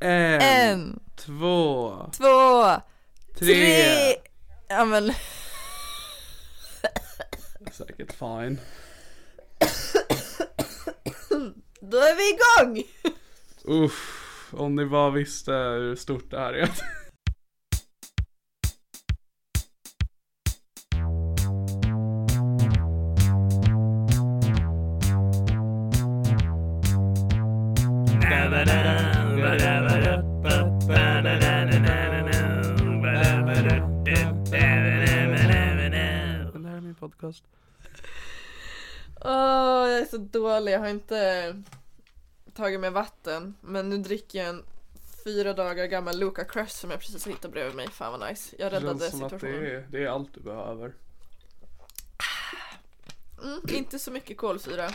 En, En, två, två, tre. tre. Ja men, Säkert fine. då är vi igång! Uff, om ni bara visste hur stort det här är. Podcast. Åh, jag är så dålig, jag har inte tagit med vatten. Men nu dricker jag en fyra dagar gammal Luca Crush som jag precis hittade bredvid mig. Fan vad nice. Jag räddade känns som att situationen. det är, det är allt du behöver. Mm, inte så mycket kolsyra.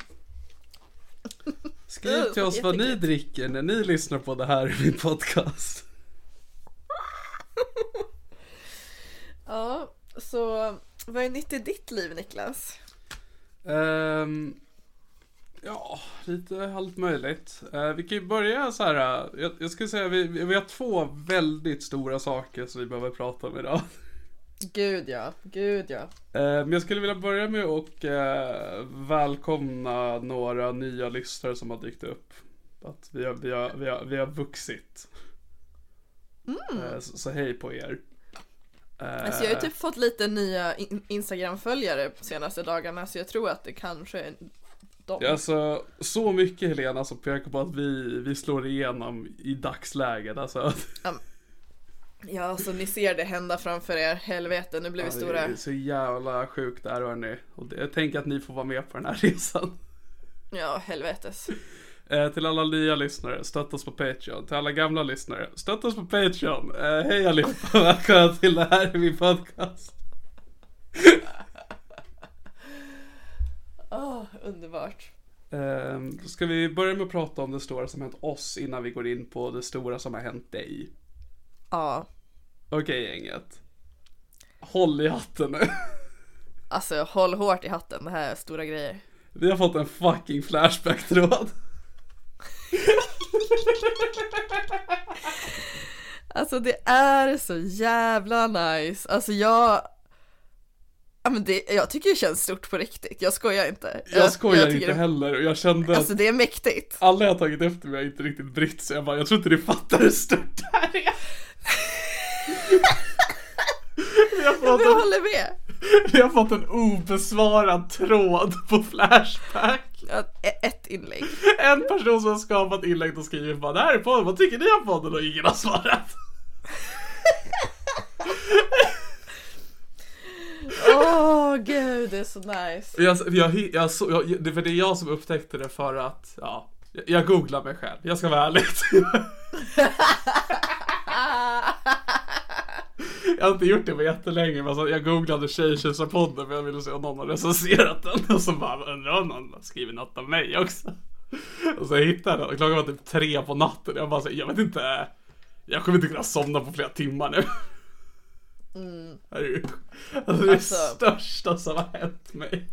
Skriv till oss vad ni dricker när ni lyssnar på det här i min podcast. Ja, så vad är nytt i ditt liv Niklas? Ehm, ja, lite allt möjligt. Eh, vi kan ju börja så här. eh, Jag, jag skulle säga vi, vi har två väldigt stora saker som vi behöver prata om idag. Gud ja, gud ja. Eh, men jag skulle vilja börja med att eh, välkomna några nya lyssnare som har dykt upp. Att vi har, vi har, vi har, vi har vuxit. Eh, så, så hej på er. Eh, Alltså jag har ju typ fått lite nya in- Instagram-följare på senaste dagarna så jag tror att det kanske är dem. Ja, Alltså, så mycket Helena som pekar på att vi, vi slår igenom i dagsläget alltså. Ja, så ni ser det hända framför er. Helvete, nu blir vi Det stora. är så jävla sjukt där hörni. Och det, jag tänker att ni får vara med på den här resan. Ja, helvetes. Eh, till alla nya lyssnare, stötta oss på Patreon. Till alla gamla lyssnare, stötta oss på Patreon. Eh, hej allihopa, välkomna till det här i min podcast. Åh, underbart. Eh, ska vi börja med att prata om det stora som hänt oss innan vi går in på det stora som har hänt dig. Ja, Okej gänget. Håll i hatten nu. alltså håll hårt i hatten. Det här är stora grejer. Vi har fått en fucking flashback-tråd. Alltså det är så jävla nice. Alltså jag... Ja, men det, jag tycker det känns stort på riktigt. Jag skojar inte. Jag skojar tycker inte det, heller och jag kände Alltså att det är mäktigt. alla jag tagit efter mig har inte riktigt brytt sig. Jag bara, jag tror inte ni fattar hur stort det här är. Har, fått Jag håller med. Vi har fått en obesvarad tråd på Flashback. E- ett inlägg. En person som har skapat inlägg och skrivit bara, det här är podden, vad tycker ni om podden? Och ingen har svarat. Åh gud, det är så nice. Jag, jag, jag, så, jag, det, för det är jag som upptäckte det för att, ja, jag, jag googlar mig själv. Jag ska vara ärlig. Jag har inte gjort det på jättelänge, men så jag googlade Tjejtjusarpodden för jag ville se om någon har recenserat den. Och så bara, undrar om någon har skrivit något om mig också. Och så hittade jag den och klockan var typ tre på natten. Jag bara, så, jag vet inte, jag kommer inte kunna somna på flera timmar nu. Det är alltså, det Alltså- största som har hänt mig.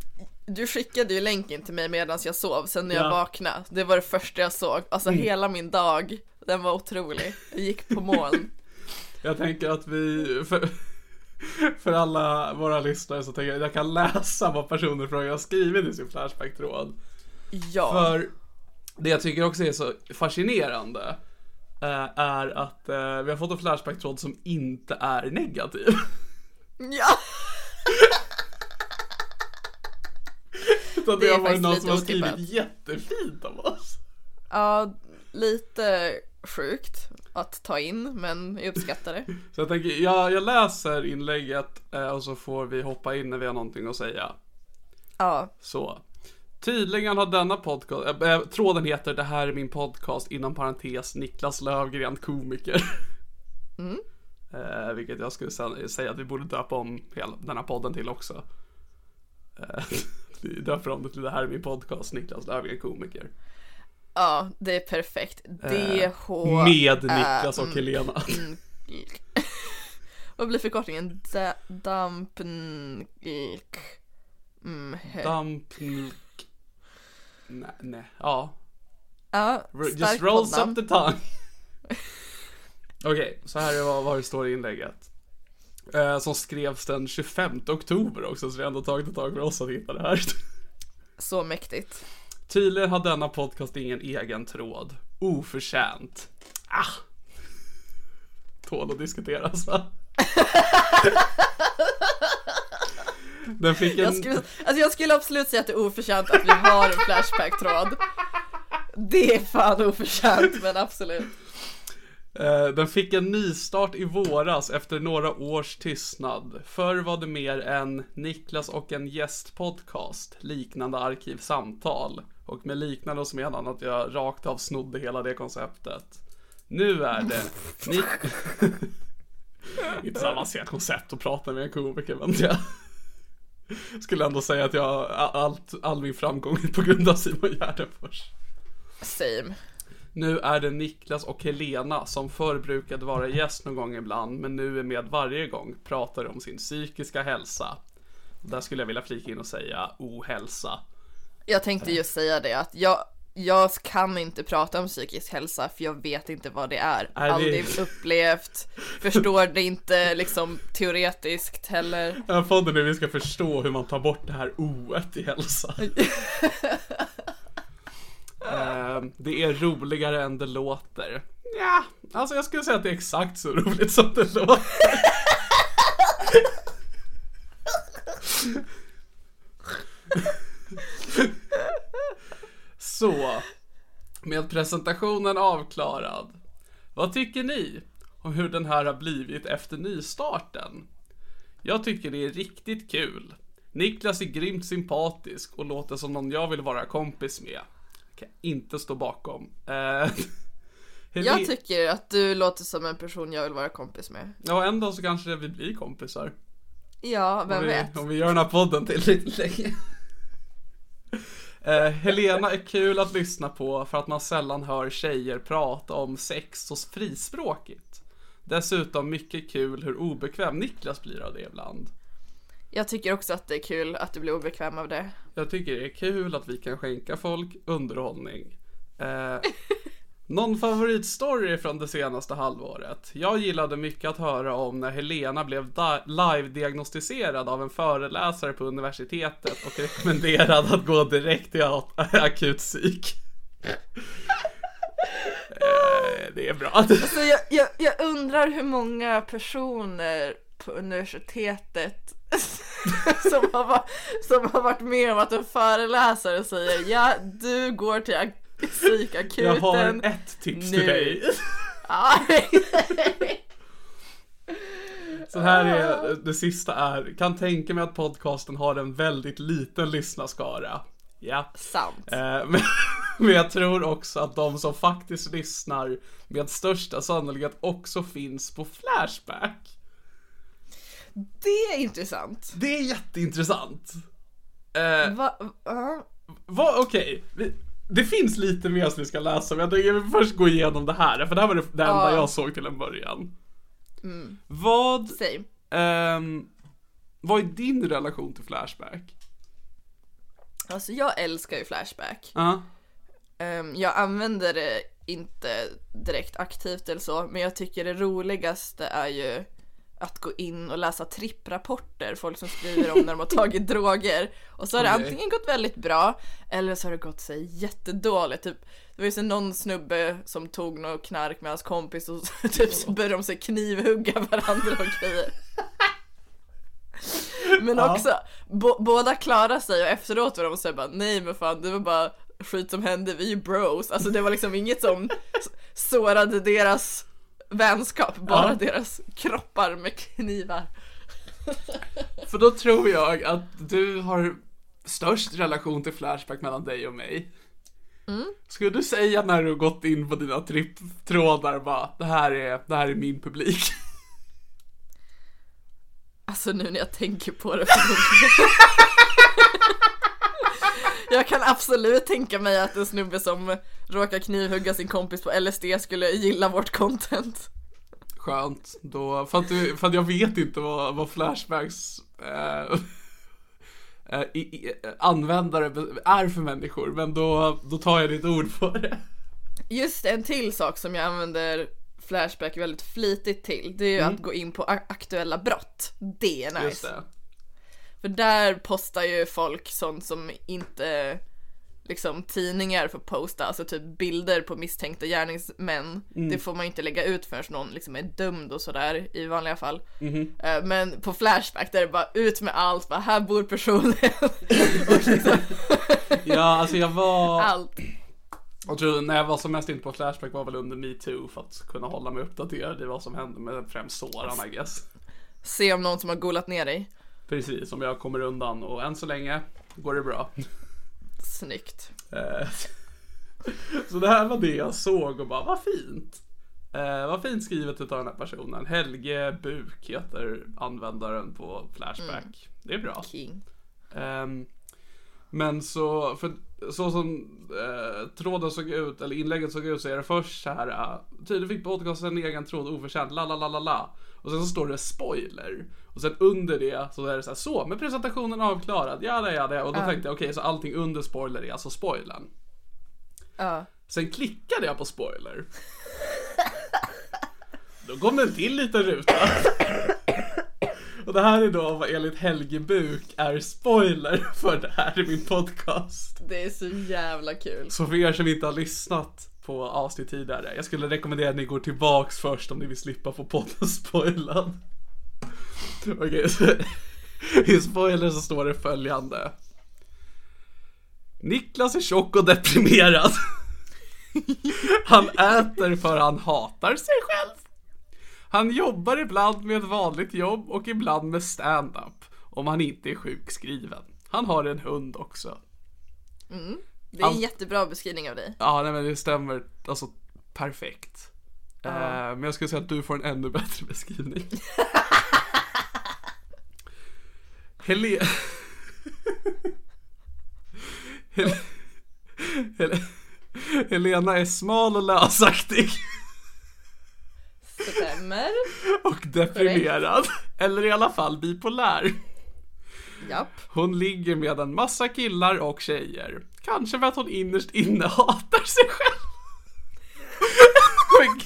Du skickade ju länken till mig medan jag sov, sen när jag Ja. vaknade, det var det första jag såg. Alltså hela min dag, den var otrolig. Jag gick på moln. Jag tänker att vi, för, för alla våra lyssnare så tänker jag att jag kan läsa vad personer från har skrivit i sin Flashback-tråd. Ja. För det jag tycker också är så fascinerande eh, är att eh, vi har fått en Flashback-tråd som inte är negativ. Ja! Utan Det det har varit någon som har otippat. skrivit jättefint om oss. ja, lite sjukt att ta in, men jag uppskattar det. Så jag tänker, jag, jag läser inlägget eh, och så får vi hoppa in när vi har någonting att säga. Ja, Så. Tydligen har denna podcast, äh, tråden heter Det här är min podcast inom parentes Niklas Lövgren komiker. Eh, vilket jag skulle sä- säga att vi borde döpa om hela den här podden till också. Eh, vi döper om det till Det här är min podcast Niklas Lövgren komiker. Ja, det är perfekt. DH... Med Niklas och Helena. Vad blir förkortningen? Da, dampnk... Mm, Dampnk. Nej, nej, ja. ja, Just rolls up the tongue. Okej, så här är vad, vad det står i inlägget. Eh, som skrevs den 25 oktober också, så det har ändå tagit ett tag för oss att hitta det här. Så mäktigt. Tydligen har denna podcast ingen egen tråd. Oförtjänt. Ah! Tål att diskuteras va? Den fick en... Jag skulle, alltså jag skulle absolut säga att det är oförtjänt att vi har en Flashback-tråd. Det är fan oförtjänt, men absolut. Eh, Den fick en nystart i våras efter några års tystnad. Förr var det mer en Niklas och en gästpodcast, liknande arkivsamtal. Och med liknande så menar han att jag rakt av snodde hela det konceptet. Nu är det Nik- Inte så avancerat koncept att prata med en komiker men jag skulle ändå säga att jag allt, all min framgång är på grund av Simon Gärdenfors. Same. Nu är det Niklas och Helena som förr brukade vara gäst någon gång ibland men nu är med varje gång, pratar om sin psykiska hälsa. Där skulle jag vilja flika in och säga ohälsa. Jag tänkte just säga det att jag, jag kan inte prata om psykisk hälsa för jag vet inte vad det är. Nej, det- Aldrig upplevt, förstår det inte liksom teoretiskt heller. Den här podden är vi ska förstå hur man tar bort det här oet i hälsa. Eh, det är roligare än det låter. Ja, alltså jag skulle säga att det är exakt så roligt som det låter. Så, med presentationen avklarad. Vad tycker ni om hur den här har blivit efter nystarten? Jag tycker det är riktigt kul. Niklas är grymt sympatisk och låter som någon jag vill vara kompis med. Kan inte stå bakom. Eh, Jag tycker att du låter som en person jag vill vara kompis med. Ja, en dag så kanske vi blir kompisar. Ja, vem om, vi, vet? om vi gör den här podden tillräckligt länge. Eh, Helena är kul att lyssna på för att man sällan hör tjejer prata om sex så frispråkigt. Dessutom mycket kul hur obekväm Niklas blir av det ibland. Jag tycker också att det är kul att du blir obekväm av det. Jag tycker det är kul att vi kan skänka folk underhållning. Eh, någon favoritstory från det senaste halvåret? Jag gillade mycket att höra om när Helena blev live-diagnostiserad av en föreläsare på universitetet och rekommenderad att gå direkt till a- akut psyk. Eh, det är bra. Så jag, jag, jag undrar hur många personer på universitetet som har, som har varit med om att en föreläsare säger ja, du går till ak- psykakuten. Jag har ett tips till nu. dig. Ja, Så här är, det sista är, kan tänka mig att podcasten har en väldigt liten lyssnarskara. Ja. Sant. Eh, men, men jag tror också att de som faktiskt lyssnar med största sannolikhet också finns på Flashback. Det är intressant. Det är jätteintressant. Eh, Va, ja. vad, okej. vi- Det finns lite mer som vi ska läsa, men jag tänker vi först gå igenom det här, för det här var det, det enda Ja. jag såg till en början. Vad Säg. ehm, vad är din relation till Flashback? Alltså jag älskar ju Flashback. Ja. Ehm, jag använder det inte direkt aktivt eller så, men jag tycker det roligaste är ju att gå in och läsa tripprapporter, folk som skriver om när de har tagit droger. Och så har det antingen gått väldigt bra, eller så har det gått sig jättedåligt. Typ, det var ju så någon snubbe som tog något knark med hans kompis och så, typ så började de sig knivhugga varandra och grejer. Men också, bo- båda klarar sig och efteråt var de såhär bara nej men fan det var bara skit som hände, vi är ju bros. Alltså det var liksom inget som sårade deras vänskap, bara Ja. deras kroppar med knivar. För då tror jag att du har störst relation till Flashback mellan dig och mig. Skulle du säga när du gått in på dina tripptrådar bara, det här är, det här är min publik? Alltså nu när jag tänker på det. jag kan absolut tänka mig att en snubbe som råkar knivhugga sin kompis på LSD skulle gilla vårt content. Skönt, då, för att, du, för att jag vet inte vad, vad Flashbacks eh, eh, i, i, användare är för människor, men då, då tar jag ditt ord på det. Just en till sak som jag använder Flashback väldigt flitigt till, det är ju att gå in på aktuella brott. Det är nice. Mm. Just det. För där postar ju folk sånt som inte liksom tidningar får posta, alltså typ bilder på misstänkta gärningsmän. Mm. Det får man ju inte lägga ut förrän någon liksom är dömd och sådär i vanliga fall. Eh, Men på Flashback där är det bara ut med allt, bara här bor personen. liksom Ja, alltså jag var... allt. Jag tror när jag var som mest inne på Flashback var väl under metoo för att kunna hålla mig uppdaterad i vad som hände med främst Soran I guess. Se om någon som har golat ner dig. Precis, om jag kommer undan och än så länge går det bra. Snyggt. Eh, Så det här var det jag såg och bara, vad fint. Eh, vad fint skrivet utav den här personen. Helge Buk heter användaren på Flashback. Det är bra. Ehm, men så, för så som eh, tråden såg ut, eller inlägget såg ut så är det först så här. Uh, tydligen fick podcasten en egen tråd oförtjänt, la la la la la. Och sen så står det spoiler. Och sen under det så är det så här, så med presentationen avklarad, ja ja ja Och då tänkte jag okej, så allting under spoiler är alltså spoilern. Ja. Sen klickade jag på spoiler. Då kom det en till liten ruta. Och det här är då vad enligt Helge Buk är spoiler för det här i min podcast. Det är så jävla kul. Så för er som inte har lyssnat på avsnitt tidigare, jag skulle rekommendera att ni går tillbaks först om ni vill slippa få podden spoilad. Okej, så i spoiler så står det följande. Niklas är tjock och deprimerad. Han äter för han hatar sig själv. Han jobbar ibland med ett vanligt jobb och ibland med stand-up. Om han inte är sjukskriven. Han har en hund också. Det är en jättebra beskrivning av dig. Ja, nej men det stämmer alltså perfekt. Eh, men jag skulle säga att du får en ännu bättre beskrivning. Hele... Hel... Hel... Helena är smal och lösaktig Stämmer. och deprimerad. Eller i alla fall bipolär. Japp. Hon ligger med en massa killar och tjejer. Kanske för att hon innerst inne hatar sig själv. men,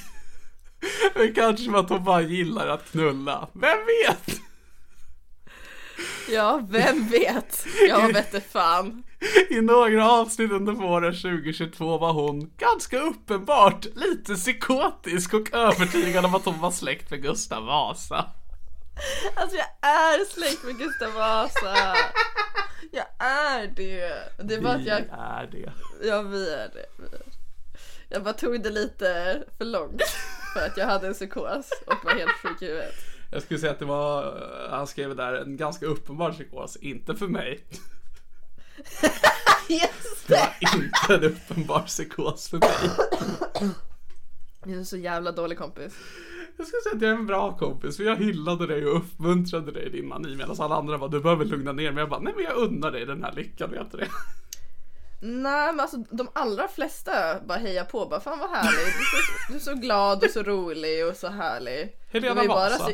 men kanske för att hon bara gillar att knulla. Vem vet? Ja, vem vet? Jag vet inte fan. I några avsnitt under våren 2022 var hon ganska uppenbart lite psykotisk och övertygad om att hon var släkt med Gustav Vasa. Alltså jag är släkt med Gustav Vasa. Jag är det. Det var att jag, Vi är det. ja vi är det. Vi är det. Jag bara tog det lite för långt. För att jag hade en psykos och var helt sjuk i huvudet. Jag skulle säga att det var, han skrev där, en ganska uppenbar psykos. Inte för mig. Just Det var inte en uppenbar psykos för mig. Du är en så jävla dålig kompis. Jag skulle säga att jag är en bra kompis, för jag hyllade dig och uppmuntrade dig i din mani medan alla andra bara du behöver lugna ner mig. Jag bara nej men jag unnar dig den här lyckan, vet du det? Nej men alltså de allra flesta bara hejar på, bara fan vad härlig. Du är så, du är så glad och så rolig och så härlig. Helena Det var ju bara Vasa.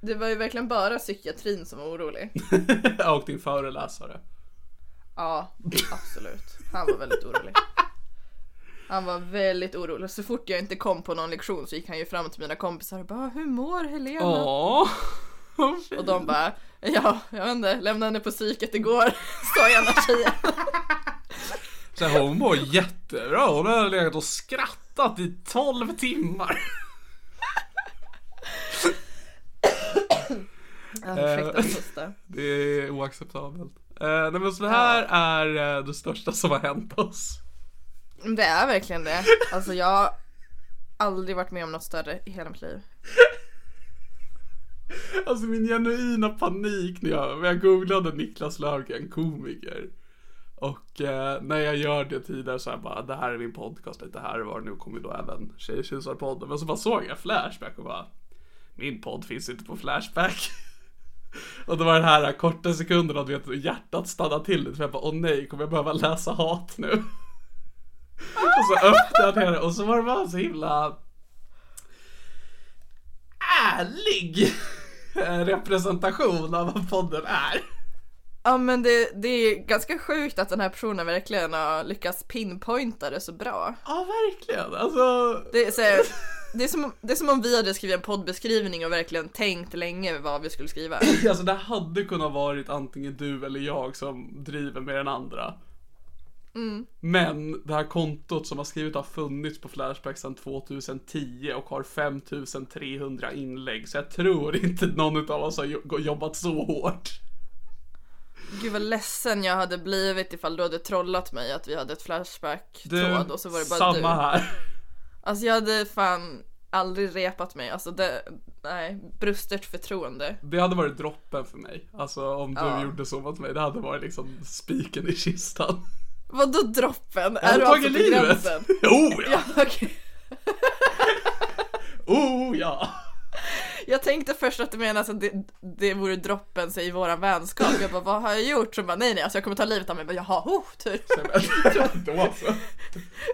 Det var ju verkligen bara psykiatrin som var orolig. och din föreläsare. Ja, absolut. Han var väldigt orolig. Han var väldigt orolig. Så fort jag inte kom på någon lektion så gick han ju fram till mina kompisar och bara Hur mår Helena? Åh. Och de bara Ja, jag vet inte, lämnade henne på psyket igår. Sa ena tjejen. Så här, hon mår jättebra. Hon har legat och skrattat i 12 timmar. Ja, ursäkta första. Det är oacceptabelt. Eh, nej men så det här är eh, det största som har hänt oss. Det är verkligen det. Alltså jag har aldrig varit med om något större i hela mitt liv. Alltså min genuina panik när jag, när jag googlade Niklas Löfgren, komiker. Och eh, när jag gör det tidigare så här bara, det här är min podcast, lite här och var. Nu kommer då även Tjejtjusarpodden. Men så bara såg jag Flashback och bara, min podd finns inte på Flashback. och det var den här korta sekunden att du vet, hjärtat stannade till lite. För jag bara, åh nej, kommer jag behöva läsa hat nu? och så öppnade jag det och så var det bara så himla ärlig representation av vad podden är. Ja men det, det är ganska sjukt att den här personen verkligen har lyckats pinpointa det så bra. Ja, verkligen. Alltså, Det är, så här, det, är som, det är som om vi hade skrivit en poddbeskrivning och verkligen tänkt länge vad vi skulle skriva. alltså det hade kunnat varit antingen du eller jag som driver med den andra. Men det här kontot som har skrivit har funnits på Flashback sedan 2010 och har 5300 inlägg. Så jag tror inte någon av oss har jo- jobbat så hårt. Gud vad ledsen jag hade blivit ifall du hade trollat mig att vi hade ett flashback-tråd och så var det bara samma du. här. Alltså jag hade fan aldrig repat mig, alltså det, nej, brustet förtroende. Det hade varit droppen för mig. Alltså om du Ja. gjorde så mot mig. Det hade varit liksom spiken i kistan. Vadå droppen? Jag Är du alltså på livet. gränsen? Oh ja! Ja, okej. Oh ja! Jag tänkte först att det menas att det, det vore droppen sig i våran vänskap. Jag bara, vad har jag gjort? Så bara, nej nej, alltså jag kommer ta livet av mig. Jag bara, jaha, oh, tur. Då så.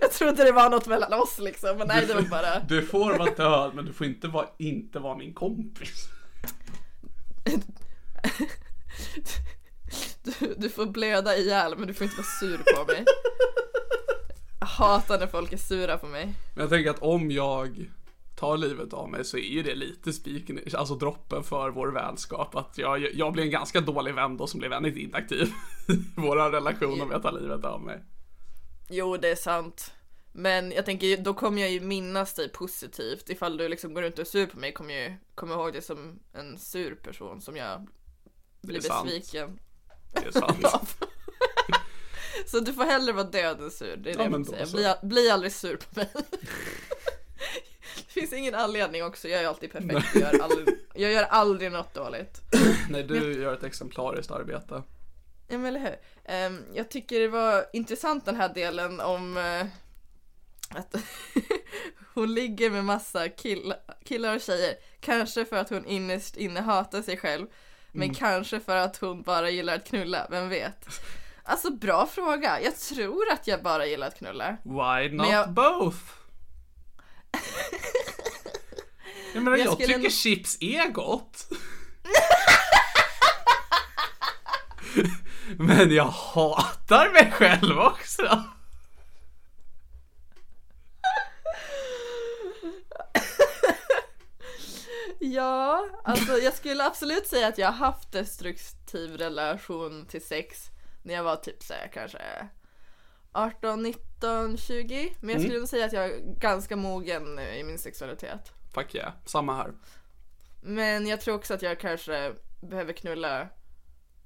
Jag trodde det var något mellan oss liksom, men nej det var bara. Du får vara död men du får inte vara, inte vara min kompis. Du, du får blöda ihjäl men du får inte vara sur på mig. Jag hatar när folk är sura på mig. Men jag tänker att om jag tar livet av mig så är ju det lite spiken, alltså droppen för vår vänskap. Att jag, jag blir en ganska dålig vän då som blir väldigt inaktiv i vår relation om jag tar livet av mig. Jo, det är sant. Men jag tänker, då kommer jag ju minnas dig positivt. Ifall du liksom går runt och är sur på mig kommer jag ju komma ihåg dig som en sur person som jag blir är sant. Det är sant. Så du får hellre vara död än sur, det är det Ja, jag säga. Bli, bli aldrig sur på mig. Det finns ingen anledning också, jag är alltid perfekt. Jag gör aldrig, jag gör aldrig något dåligt. Nej, du gör ett exemplariskt arbete. Ja men eller hur. Ehm, jag tycker det var intressant den här delen om eh, att hon ligger med massa kill, killar och tjejer. Kanske för att hon innerst inne hatar sig själv. Men Mm. kanske för att hon bara gillar att knulla, vem vet? Alltså bra fråga. Jag tror att jag bara gillar att knulla. Why not jag- both? Jag menar, Jag jag, tycker chips är gott. Men jag hatar mig själv också. Ja, alltså jag skulle absolut säga att jag har haft destruktiv relation till sex när jag var typ såhär kanske 18, 19, 20. Men jag skulle nog säga att jag är ganska mogen i min sexualitet. Fuck yeah, samma här. Men jag tror också att jag kanske behöver knulla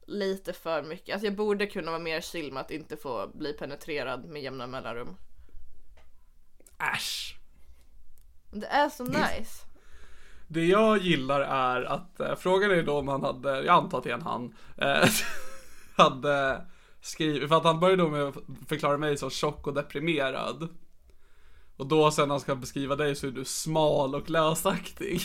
lite för mycket. Alltså jag borde kunna vara mer chill med att inte få bli penetrerad med jämna mellanrum. Äsch. Det är så nice. Det jag gillar är att, eh, frågan är då om han hade, jag antar att det är en han, eh, hade skrivit, för att han började då med att förklara mig som tjock och deprimerad. Och då sen när han ska beskriva dig så är du smal och lösaktig.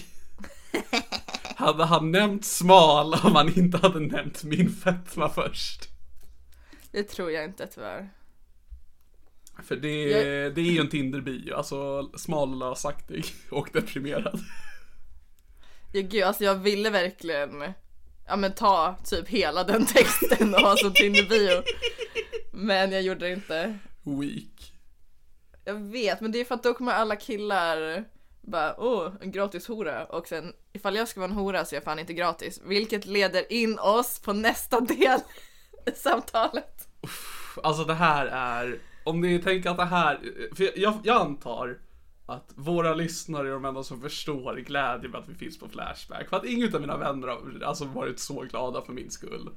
hade han nämnt smal om han inte hade nämnt min fetma först? Det tror jag inte tyvärr. För det, det är ju en Tinder-bio, alltså smal och lösaktig och deprimerad. Ja, gud, alltså jag ville verkligen ja, men ta typ hela den texten och ha som Tinder-bio. Men jag gjorde det inte. Weak. Jag vet, men det är för att då kommer alla killar bara åh, en gratis hora och sen ifall jag ska vara en hora så är jag fan inte gratis. Vilket leder in oss på nästa del i samtalet. Alltså det här är, om ni tänker att det här, för jag, jag antar att våra lyssnare är de enda som förstår glädjen med att vi finns på Flashback. För att ingen av mina vänner har alltså varit så glada för min skull.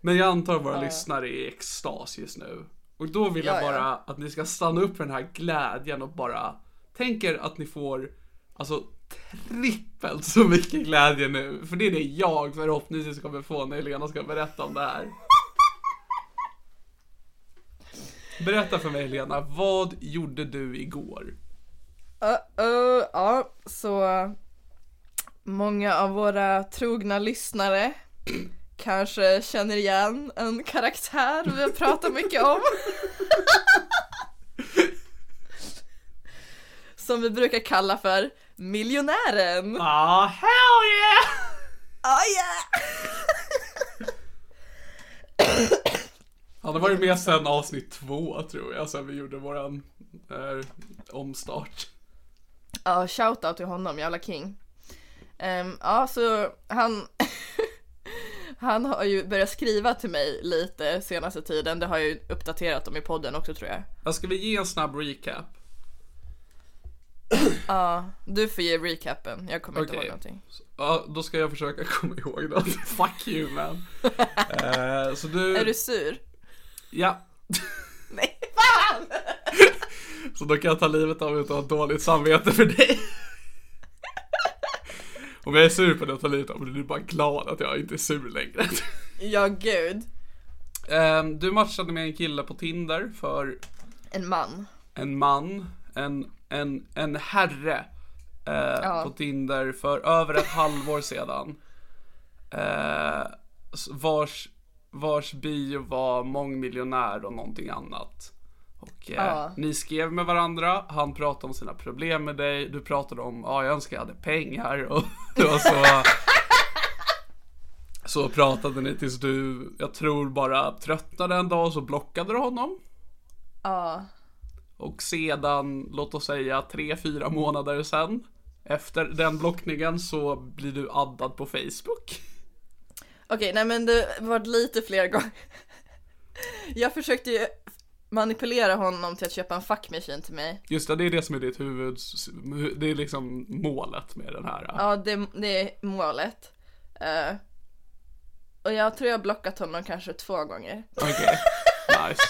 Men jag antar att våra lyssnare är i extas just nu. Och då vill jag Ja, ja. bara att ni ska stanna upp för den här glädjen och bara tänker att ni får alltså trippelt så mycket glädje nu. För det är det jag förhoppningsvis kommer få när Helena ska berätta om det här. Berätta för mig Helena, vad gjorde du igår? Uh, uh, ja, så många av våra trogna lyssnare kanske känner igen en karaktär vi har pratat mycket om. Som vi brukar kalla för miljonären. Ah, hell yeah! Oh yeah! Han har varit med sedan avsnitt två tror jag, sen vi gjorde våran eh, omstart. Ja, shoutout till honom, jävla king. Ehm, ja, så han... han har ju börjat skriva till mig lite senaste tiden. Det har jag ju uppdaterat om i podden också tror jag. Ska vi ge en snabb recap? Ja, du får ge recapen. Jag kommer inte ihåg någonting. Ja, då ska jag försöka komma ihåg det. Fuck you man. Eh, så du... Är du sur? Ja. Nej, fan! Så då kan jag ta livet av mig utan att ha dåligt samvete för dig. Om jag är sur på det och tar livet av mig, då är du bara glad att jag inte är sur längre. Ja, gud. Ehm, du matchade med en kille på Tinder för En man. en man, en, en, en herre eh, på Tinder för över ett halvår sedan. Eh, s- vars, vars bio var mångmiljonär och någonting annat. Och eh, Ja. ni skrev med varandra, han pratade om sina problem med dig, du pratade om, ja jag önskar jag hade pengar och var så Så pratade ni tills du, jag tror bara tröttnade en dag och så blockade du honom. Ja. Och sedan, låt oss säga tre fyra månader sen Efter den blockningen så blir du addad på Facebook Okej, nej men det var lite fler gånger. Jag försökte ju manipulera honom till att köpa en fuck machine till mig. Just det, det är det som är ditt huvud Det är liksom målet med den här Ja, det, det är målet. Eh, och jag tror jag har blockat honom kanske två gånger. Okej, nice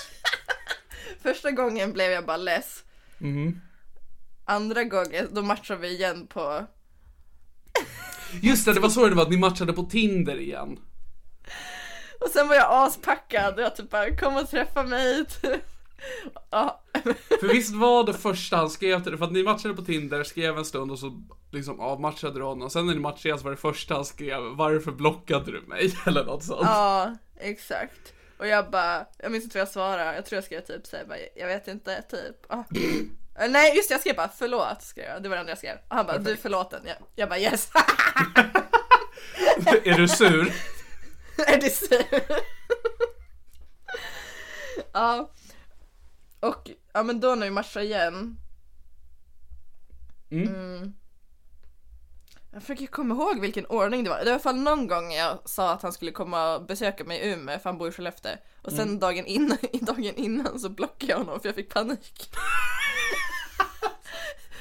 Första gången blev jag bara less. Mhm. Andra gången, då matchade vi igen på... Just det, det var så det var, att ni matchade på Tinder igen Och sen var jag aspackad och jag typ bara kom och träffa mig. Typ. Ja. För visst var det första han skrev till dig, för att ni matchade på Tinder, skrev en stund och så liksom avmatchade du honom Sen när ni matchade så var det första han skrev, varför blockade du mig? Eller något sånt ja, exakt. Och jag bara, jag minns inte vad jag svarade. Jag tror jag skrev typ såhär, bara, jag vet inte, typ. Ah. Nej just det, jag skrev bara förlåt, skrev jag. Det var det enda jag skrev. Och han bara, du är förlåten. Jag, jag bara yes. Är du sur? är du sur? ja. Och ja men då när vi matchade igen. Mm. Jag försöker komma ihåg vilken ordning det var. Det var i alla fall någon gång jag sa att han skulle komma och besöka mig i Umeå för han bor i Skellefteå. Och sen dagen, innan, dagen innan så blockade jag honom för jag fick panik.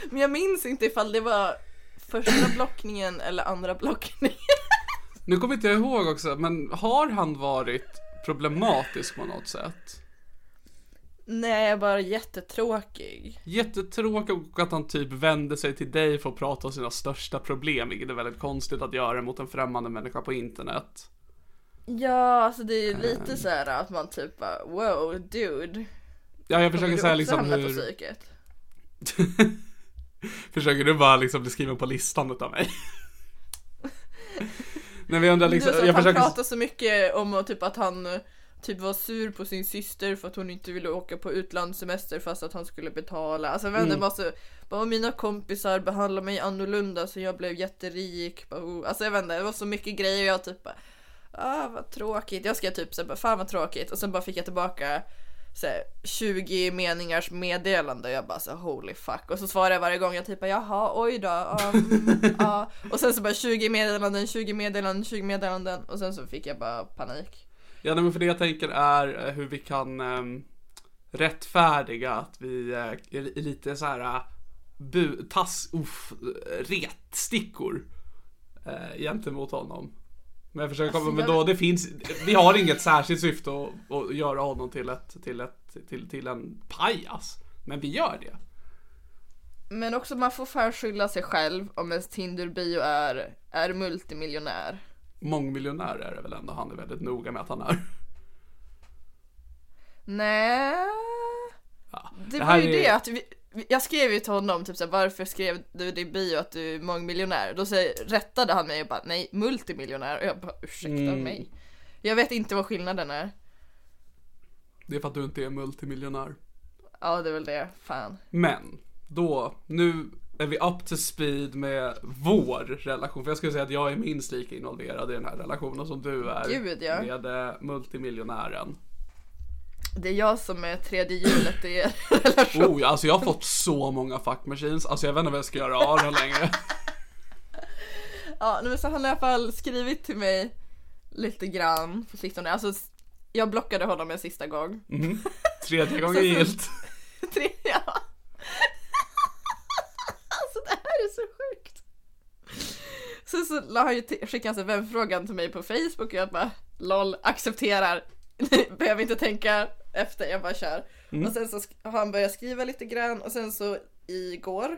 Men jag minns inte ifall det var första blockningen eller andra blockningen. Nu kommer inte jag ihåg också, men har han varit problematisk på något sätt? Nej, bara jättetråkig. Jättetråkigt och att han typ vände sig till dig för att prata om sina största problem, vilket är väldigt konstigt att göra mot en främmande människa på internet. Ja, alltså det är ju lite så här att man typ bara wow dude. Ja, jag försöker säga liksom hur... försöker du bara liksom bli skriven på listan utav mig? Nej, vi undrar liksom, att jag han försöker... pratar så mycket om och typ att han typ var sur på sin syster för att hon inte ville åka på utlandssemester fast att han skulle betala. Alltså inte, Mm. bara så, bara mina kompisar behandlade mig annorlunda så jag blev jätterik. Oh. Alltså jag vet inte, det var så mycket grejer jag typ bara, ah vad tråkigt. Jag skrev typ så här, bara, fan vad tråkigt och sen bara fick jag tillbaka så här, 20 meningars meddelande och jag bara så holy fuck och så svarade jag varje gång jag typ jaha oj då um, ja. och sen så bara 20 meddelanden 20 meddelanden 20 meddelanden och sen så fick jag bara panik. Ja, men för det jag tänker är eh, hur vi kan ehm, rättfärdiga att vi eh, är lite så här eh, bu, tass, uff, retstickor eh, gentemot honom. Men jag försöker komma, Alltså, men jag- då det finns, vi har inget särskilt syfte att, att göra honom till ett, till ett, till, till en pajas. Men vi gör det. Men också man får fan skylla sig själv om ens Tinder-bio är, är multimiljonär. Mångmiljonär är det väl ändå han är väldigt noga med att han är. Nej. Ja. Det, Det var ju är- det att vi- jag skrev ju till honom typ såhär, varför skrev du din bio att du är mångmiljonär? Då säger, rättade han mig och bara nej, multimiljonär och jag bara ursäkta Mm. mig. Jag vet inte vad skillnaden är. Det är för att du inte är multimiljonär. Ja det är väl det, fan. Men, då, nu är vi up to speed med vår relation. För jag skulle säga att jag är minst lika involverad i den här relationen som du är Gud, ja. med eh, multimiljonären. Det är jag som är tredje hjulet i er relation. Oh, alltså jag har fått så många fuck machines. Alltså jag vet inte vad jag ska göra av dem längre. Ja, men så han har i alla fall skrivit till mig lite grann på sistone. Alltså, jag blockade honom en sista gång. Tredje gången gilt. Tre, ja. alltså det här är så sjukt. Sen så la han ju skickade han så vänfrågan till mig på Facebook och jag bara LOL, accepterar. Behöver inte tänka efter, jag bara kör. Och sen så har han börjat skriva lite grann och sen så igår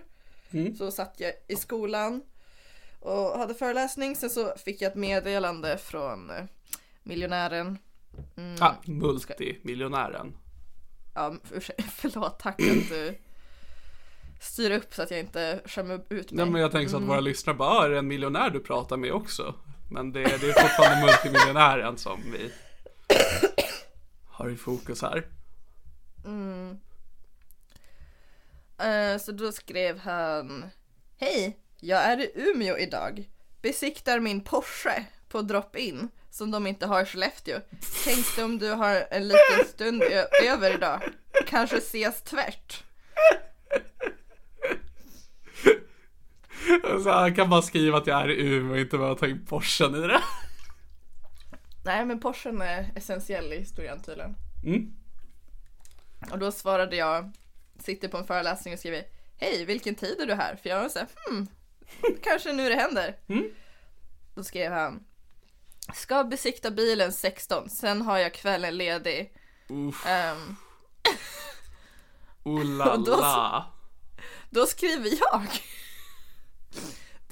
så satt jag i skolan och hade föreläsning. Sen så fick jag ett meddelande från eh, miljonären. Mm. Ah, multimiljonären. Ja, förlåt, tack att du styr upp så att jag inte skämmer ut mig. Ja, men jag tänker så att Mm. våra lyssnare bara, ah, är det en miljonär du pratar med också? Men det, det är fortfarande multimiljonären som vi har i fokus här. Eh, så då skrev han Hej, jag är i Umeå idag. Besiktar min Porsche på drop-in som de inte har i Skellefteå. Tänkte om du har en liten stund över idag. Kanske ses tvärt. Så han kan bara skriva att jag är i Umeå och inte behöva ta in Porschen i det. Nej men Porschen är essentiell i historien tydligen. Mm. Och då svarade jag, sitter på en föreläsning och skriver Hej, vilken tid är du här? För jag var såhär, hmm, kanske nu det händer. Då skrev han Ska besikta bilen 16, sen har jag kvällen ledig. Uff, Ehm, oh la Och då la. då skriver jag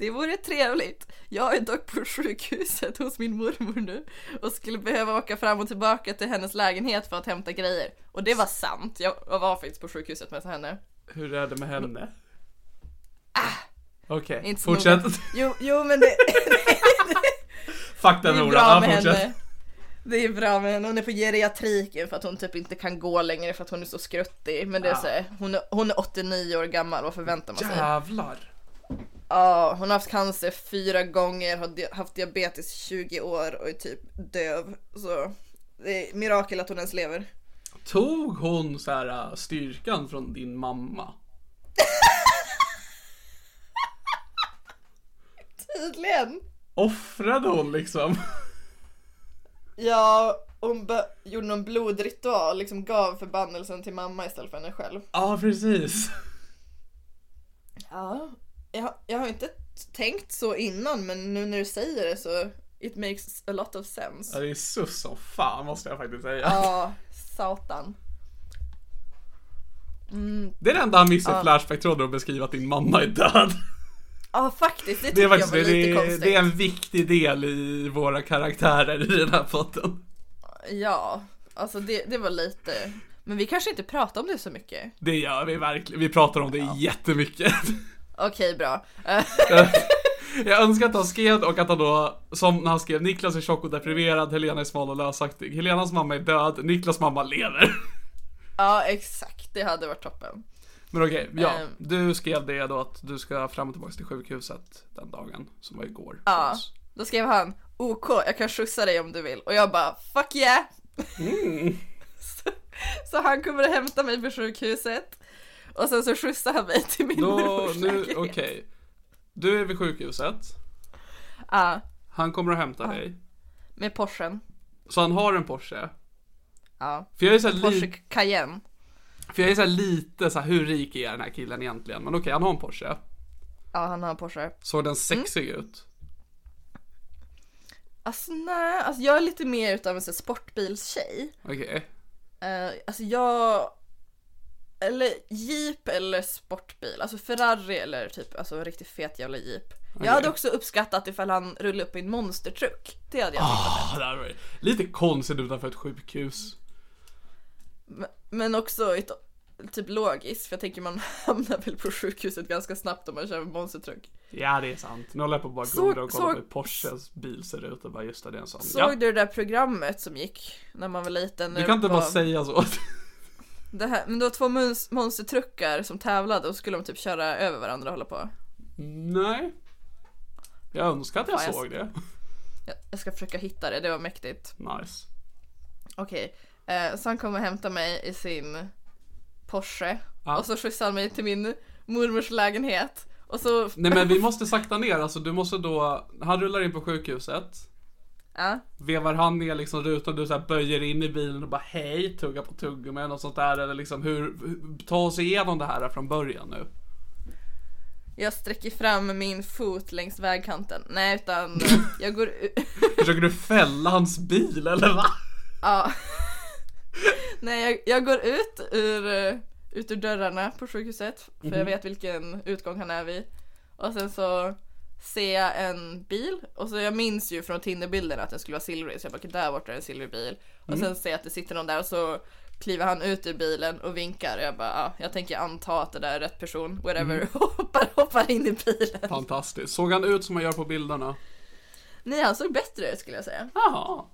Det vore trevligt. Jag är dock på sjukhuset hos min mormor nu och skulle behöva åka fram och tillbaka till hennes lägenhet för att hämta grejer. Och det var sant. Jag var faktiskt på sjukhuset med henne. Hur är det med henne? Okej, Ah. Inte så fortsätt. Jo, jo men det, Fuck den är Nora, ja, fortsätt. henne. Det är bra med henne. Hon är på geriatriken för att hon typ inte kan gå längre för att hon är så skruttig. Men det är Ah. så här, hon, är, hon är 89 år gammal, vad förväntar man sig? Jävlar. Ja, hon har haft cancer fyra gånger, har haft diabetes i 20 år och är typ döv. Så det är mirakel att hon ens lever. Tog hon så här äh, styrkan från din mamma? Tydligen! Offrade hon liksom? Ja, hon gjorde någon blodritual, liksom gav förbannelsen till mamma istället för henne själv. Ja, precis. Ja, jag, jag har inte tänkt så innan men nu när du säger det så it makes a lot of sense. Ja, det är sus som fan måste jag faktiskt säga. Ja, satan. Det är det enda han missar i Flashback-tråden att beskriva att din mamma är död. Ja, faktiskt. Det Det tycker är faktiskt jag det, var lite det, konstigt. det är en viktig del i våra karaktärer i den här podden. Ja, alltså det, det var lite. Men vi kanske inte pratar om det så mycket. Det gör vi verkligen. Vi pratar om det jättemycket. Okej, bra. Eh, Jag önskar att han skrev och att han då, som när han skrev Niklas är tjock och deprimerad, Helena är smal och lösaktig. Helenas mamma är död, Niklas mamma lever. Ja, exakt. Det hade varit toppen. Men okej, ja. Ehm. Du skrev det då att du ska fram och tillbaka till sjukhuset den dagen, som var igår. Ja, då skrev han OK, jag kan skjutsa dig om du vill. Och jag bara fuck yeah! så, så han kommer att hämta mig på sjukhuset. Och sen så skjutsar han mig till min Då, nu, okej. Du är vid sjukhuset, Ja, han kommer att hämta dig. med Porschen. Så han har en Porsche. Ja, För jag är så här, Porsche li- Cayenne. för jag är så lite så här, hur rik är den här killen egentligen? Men okej, han har en Porsche. Ja, han har en Porsche. Såg den sexig ut? Alltså nej, alltså jag är lite mer utav en sportbilstjej. Okej. Uh, alltså jag... Eller jeep eller sportbil, alltså Ferrari eller typ alltså en riktigt fet jävla jeep. Jag hade också uppskattat ifall han rullade upp i en monstertruck. Det hade jag tyckt var det ju lite konstigt utanför ett sjukhus. Men- Men också ett, typ logiskt, för jag tänker man hamnar väl på sjukhuset ganska snabbt om man kör en monstertruck. Ja, det är sant. Nu håller jag på att bara googla och kolla hur Porsches bil ser ut och bara just det, det är en sån. Såg ja, du det där programmet som gick när man var liten? du kan inte var- bara säga så. det här, Men det var två mons- monstertruckar som tävlade och skulle de typ köra över varandra och hålla på. Nej. Jag önskar att jag Ja, jag- såg det. Jag, jag ska försöka hitta det, det var mäktigt. Nice. Okej, eh, så han kommer hämta mig i sin Porsche Ja. och så skjutsar han mig till min mormors lägenhet. Och så... Nej men vi måste sakta ner, alltså du måste då, han rullar in på sjukhuset. Ja, Vevar han ner liksom rutan, du så böjer in i bilen och bara hej, tugga på tuggummin och sånt där eller liksom hur, ta oss igenom det här från början nu. jag sträcker fram min fot längs vägkanten. Nej, utan jag går ut... Försöker du fälla hans bil eller va? Ja. Nej, jag, jag går ut ur, ut ur dörrarna på sjukhuset. För Mhm. jag vet vilken utgång han är vid. Och sen så ser jag en bil. Och så jag minns ju från Tinderbilden att den skulle vara silvrig. Så jag bara, "Okej, där borta är en silvrig bil. Och Mm. sen ser jag att det sitter någon där och så kliver han ut ur bilen och vinkar. Och jag bara, ja, jag tänker anta att det där är rätt person. Whatever. Mm. hoppar, hoppar in i bilen. Fantastiskt. Såg han ut som han gör på bilderna? Nej, han såg bättre ut skulle jag säga. Jaha.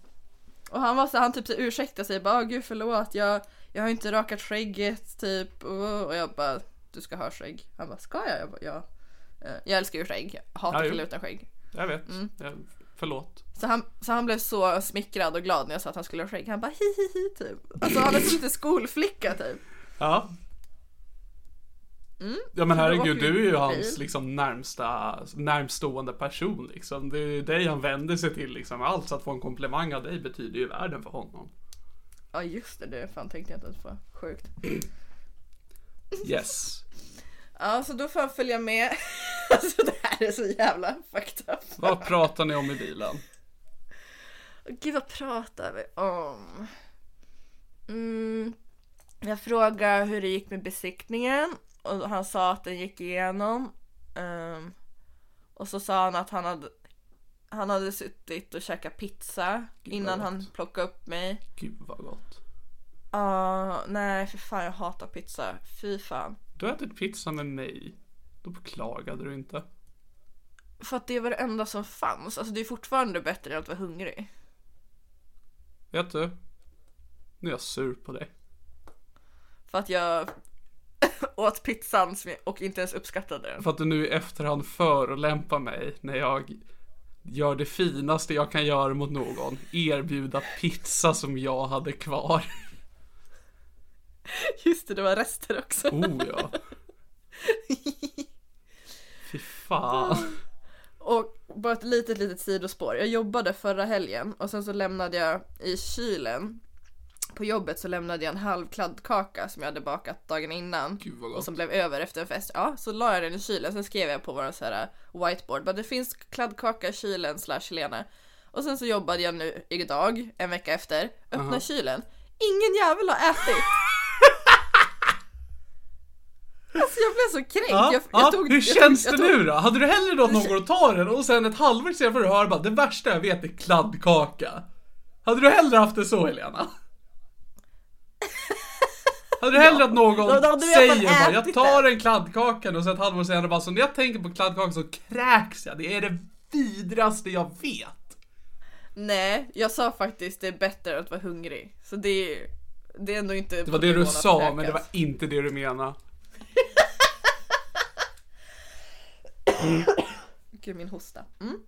Och han var så han typ så ursäktade sig bara, "Ah, gud förlåt, jag, jag har inte rakat skägget typ. Och, och jag bara, du ska ha skägg. Han bara, ska jag? Jag bara, ja. Eh, Jag älskar ju skägg, jag hatar Ja, killar utan skägg. Jag vet. Jag, förlåt. Så han, så han blev så smickrad och glad när jag sa att han skulle ha skägg. Han bara hi hi hi typ. Alltså han är så lite skolflicka typ. Ja. Ja men herregud, Mm. du är ju hans liksom närmsta, närmstående person liksom. Det är ju dig han vänder sig till liksom. Allt att få en komplimang av dig betyder ju världen för honom. Ja just det, det fan tänkte jag inte ens på. Sjukt. Yes. Ja så då får han följa med. Alltså det här är så jävla fucked up. Vad pratar ni om i bilen? Gud vad pratar vi om? Mm, jag frågade hur det gick med besiktningen och han sa att den gick igenom. Ehm, och så sa han att han hade, han hade suttit och käkat pizza Gud, innan han plockade upp mig. Gud vad gott. Ja, nej för fan jag hatar pizza. Fy fan. Du har ätit pizza med mig. Då beklagade du inte. För att det var det enda som fanns. Alltså det är fortfarande bättre än att vara hungrig. Vet du? Nu är jag sur på dig. För att jag åt pizzan och inte ens uppskattade den. För att du nu i efterhand förolämpar mig när jag gör det finaste jag kan göra mot någon. Erbjuda pizza som jag hade kvar. Just det, det var rester också. Oh ja. Fy fan. Och bara ett litet, litet sidospår. Jag jobbade förra helgen och sen så lämnade jag i kylen på jobbet så lämnade jag en halv kladdkaka som jag hade bakat dagen innan. Gud Och som blev över efter en fest. Ja, så la jag den i kylen. Sen skrev jag på vår så här whiteboard. Bara, det finns kladdkaka i kylen slash Lena. Och sen så jobbade jag nu idag, en vecka efter. Öppna kylen. Ingen jävel har ätit. Alltså jag blev så kränkt. Ja, jag, ja, jag tog, hur jag känns tog, det tog, nu då? Hade du hellre låtit någon gå och ta den och sen ett halvår senare får du höra bara det värsta jag vet är kladdkaka. Hade du hellre haft det så Helena? Hade du hellre att någon Då- då säger bara, jag tar det." en kladdkaka och sen ett halvår senare bara, så när jag tänker på kladdkaka så kräks jag. Det är det vidraste jag vet. Nej, jag sa faktiskt det är bättre att vara hungrig. Så det är, det är ändå inte Det var det du sa, men det var inte det du menade. Gud min hosta. Mm.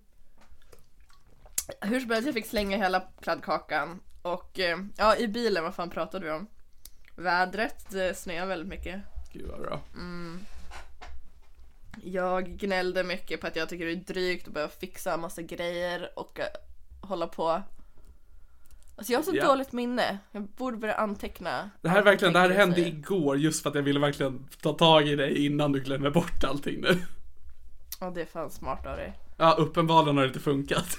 Hur som helst, jag fick slänga hela kladdkakan. Och eh, ja, i bilen, vad fan pratade vi om? Vädret, det snöar väldigt mycket. Gud vad bra. Jag gnällde mycket på att jag tycker det är drygt att behöva fixa en massa grejer och eh, hålla på. Alltså jag har så Ja. dåligt minne. Jag borde börja anteckna. Det här verkligen, det här hände igår just för att jag ville verkligen ta tag i dig innan du glömmer bort allting nu. Ja, det är fan smart av dig. Ja, uppenbarligen har det inte funkat.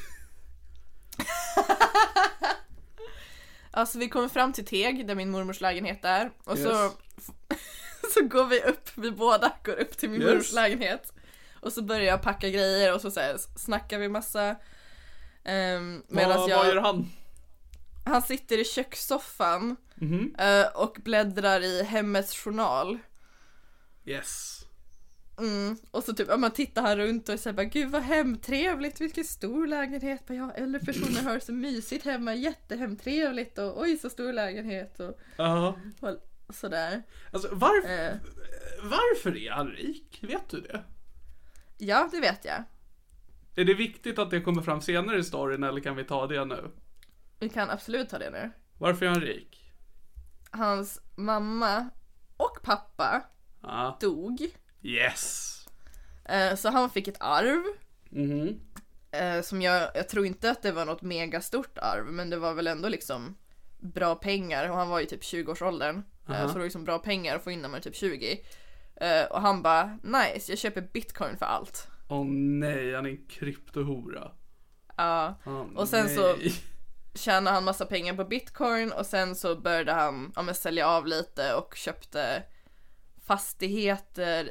Alltså vi kommer fram till Teg, där min mormors lägenhet är. Och så, Yes. så går vi upp, vi båda går upp till min Yes. mormors lägenhet. Och så börjar jag packa grejer och så, så här, snackar vi massa. Um, Medan jag... vad gör han? Han sitter i kökssoffan Mhm. eh, och bläddrar i Hemmets journal. Yes. Mm. Och så typ, ja, man tittar här runt och säger bara gud vad hemtrevligt, vilken stor lägenhet. Bara, ja, äldre personer har det så mysigt hemma, jättehemtrevligt och oj så stor lägenhet och, Ja. och sådär. Alltså varför, Eh, varför är han rik? Vet du det? ja, det vet jag. Är det viktigt att det kommer fram senare i storyn eller kan vi ta det nu? Vi kan absolut ta det nu. Varför är han rik? Hans mamma och pappa Ja. dog. Yes. Eh, så han fick ett arv. Mhm. Eh, som jag, jag tror inte att det var något megastort arv, men det var väl ändå liksom bra pengar och han var i typ 20-årsåldern. Eh, Aha. så det var liksom bra pengar att få in när man är typ 20. Eh, och han bara nice, jag köper bitcoin för allt. Åh nej, han är en kryptohora. Ja, Åh, Och sen nej. så- tjänade han massa pengar på bitcoin och sen så började han ja, men sälja av lite och köpte fastigheter,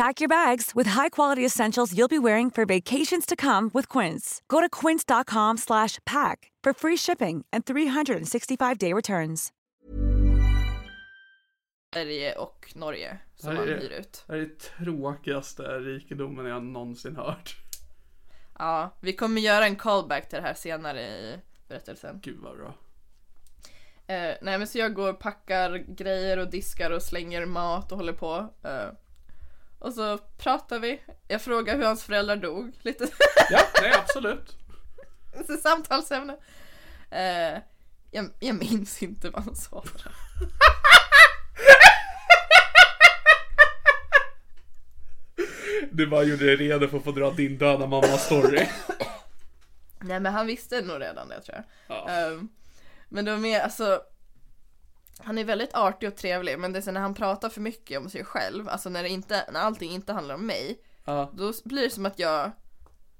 Pack your bags with high-quality essentials you'll be wearing for vacations to come with Quince. Go to quince.com/pack for free shipping and 365-day returns. Sverige och Norge som det- hyr ut. Det är det tråkigaste rikedomen jag någonsin hört. Ja, vi kommer göra en callback till det här senare i berättelsen. Gud vad bra. Eh, nej men så jag går och packar grejer och diskar och slänger mat och håller på. Eh, och så pratar vi. Jag frågar hur hans föräldrar dog. Lite Ja, nej absolut. så samtalsämne. Eh, jag, jag minns inte vad han sa. Du bara gjorde dig redo för att få dra din döda mamma-story. Nej men han visste nog redan det tror jag. Ja. Ehm, men det var mer, alltså Han är väldigt artig och trevlig men det är så när han pratar för mycket om sig själv, alltså när, det inte, när allting inte handlar om mig Ja. Då blir det som att jag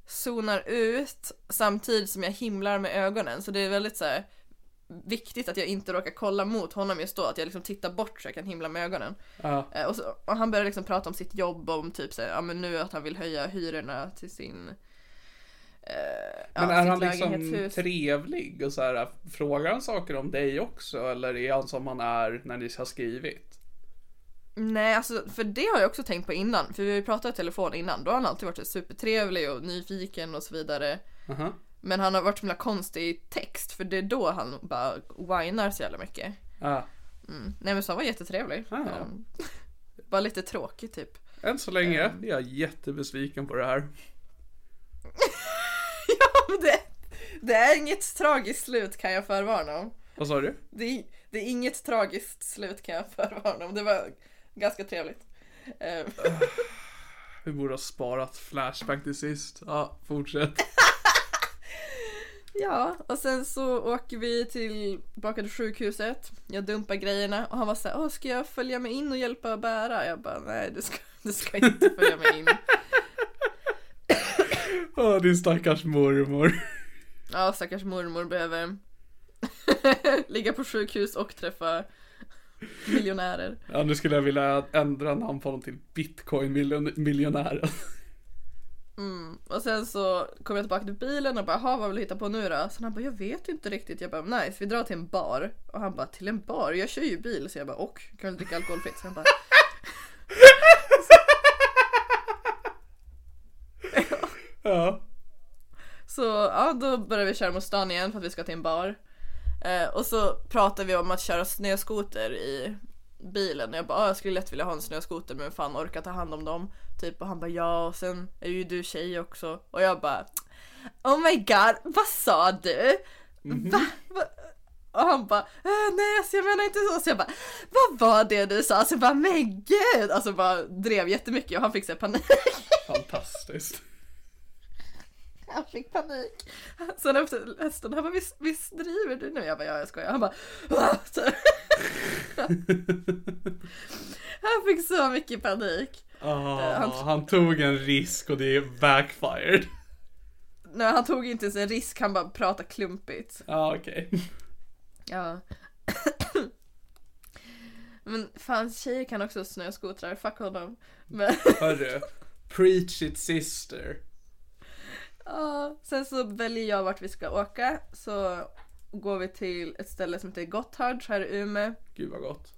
zonar ut samtidigt som jag himlar med ögonen så det är väldigt så här, viktigt att jag inte råkar kolla mot honom just då, att jag liksom tittar bort så jag kan himla med ögonen. Ja. Eh, och, så, och han börjar liksom prata om sitt jobb och om typ så här, ja men nu att han vill höja hyrorna till sin eh, ja, Men är sitt han liksom trevlig och så här, frågar han saker om dig också eller är han som han är när ni har skrivit? Nej, alltså för det har jag också tänkt på innan. För vi har ju pratat i telefon innan. Då har han alltid varit så supertrevlig och nyfiken och så vidare. Aha. Men han har varit så himla konstig i text. För det är då han bara whinar så jävla mycket. Ja. Mm. Nej men så han var jättetrevlig. Ja. Um, bara lite tråkig typ. Än så länge är jag jättebesviken på det här. ja, det, det är inget tragiskt slut kan jag förvarna om. Vad sa du? Det är, det är inget tragiskt slut kan jag förvarna om. Det var ganska trevligt. Eh, Vi borde ha sparat Flashback till sist. Ja, fortsätt. Ja, och sen så åker vi tillbaka till sjukhuset. Jag dumpar grejerna och han var såhär, Åh, ska jag följa med in och hjälpa att bära? Jag bara, nej du ska, du ska inte följa med in. Åh, din stackars mormor. Ja, stackars mormor behöver ligga på sjukhus och träffa miljonärer. Ja, nu skulle jag vilja ändra namn på honom till Bitcoin-miljonären. Och sen så kom jag tillbaka till bilen och bara, "Jaha, vad vill du hitta på nu då? Så han bara, jag vet inte riktigt. Jag bara, nice, vi drar till en bar. Och han bara, till en bar? Jag kör ju bil. Så jag bara, och? Kan du dricka alkoholfritt? Så han bara, Ja. Så ja, då börjar vi köra mot stan igen för att vi ska till en bar. Eh, och så pratar vi om att köra snöskoter i bilen. Och jag bara, "Ah, jag skulle lätt vilja ha en snöskoter men fan orkar ta hand om dem. Typ och han bara ja och sen är ju du tjej också. Och jag bara Oh my god, vad sa du? Va? Va? Och han bara äh, nej alltså jag menar inte så. Så jag bara vad var det du sa? Så jag bara men gud! Alltså bara drev jättemycket och han fick panik. Fantastiskt. Han fick panik. Sen efter hästen, han bara visst, visst driver du nu? Jag bara ja jag skojar. Han bara. Han fick så mycket panik. Ah, han- han tog en risk och det backfired. Nej han tog inte ens en risk, han bara pratade klumpigt. Ja, ah, okej. Ja. Men fan tjejer kan också snöskotrar, fuck honom. Men Hörru. Preach it sister. Sen så väljer jag vart vi ska åka. Så går vi till ett ställe som heter Gotthard här i Umeå. Gud vad gott.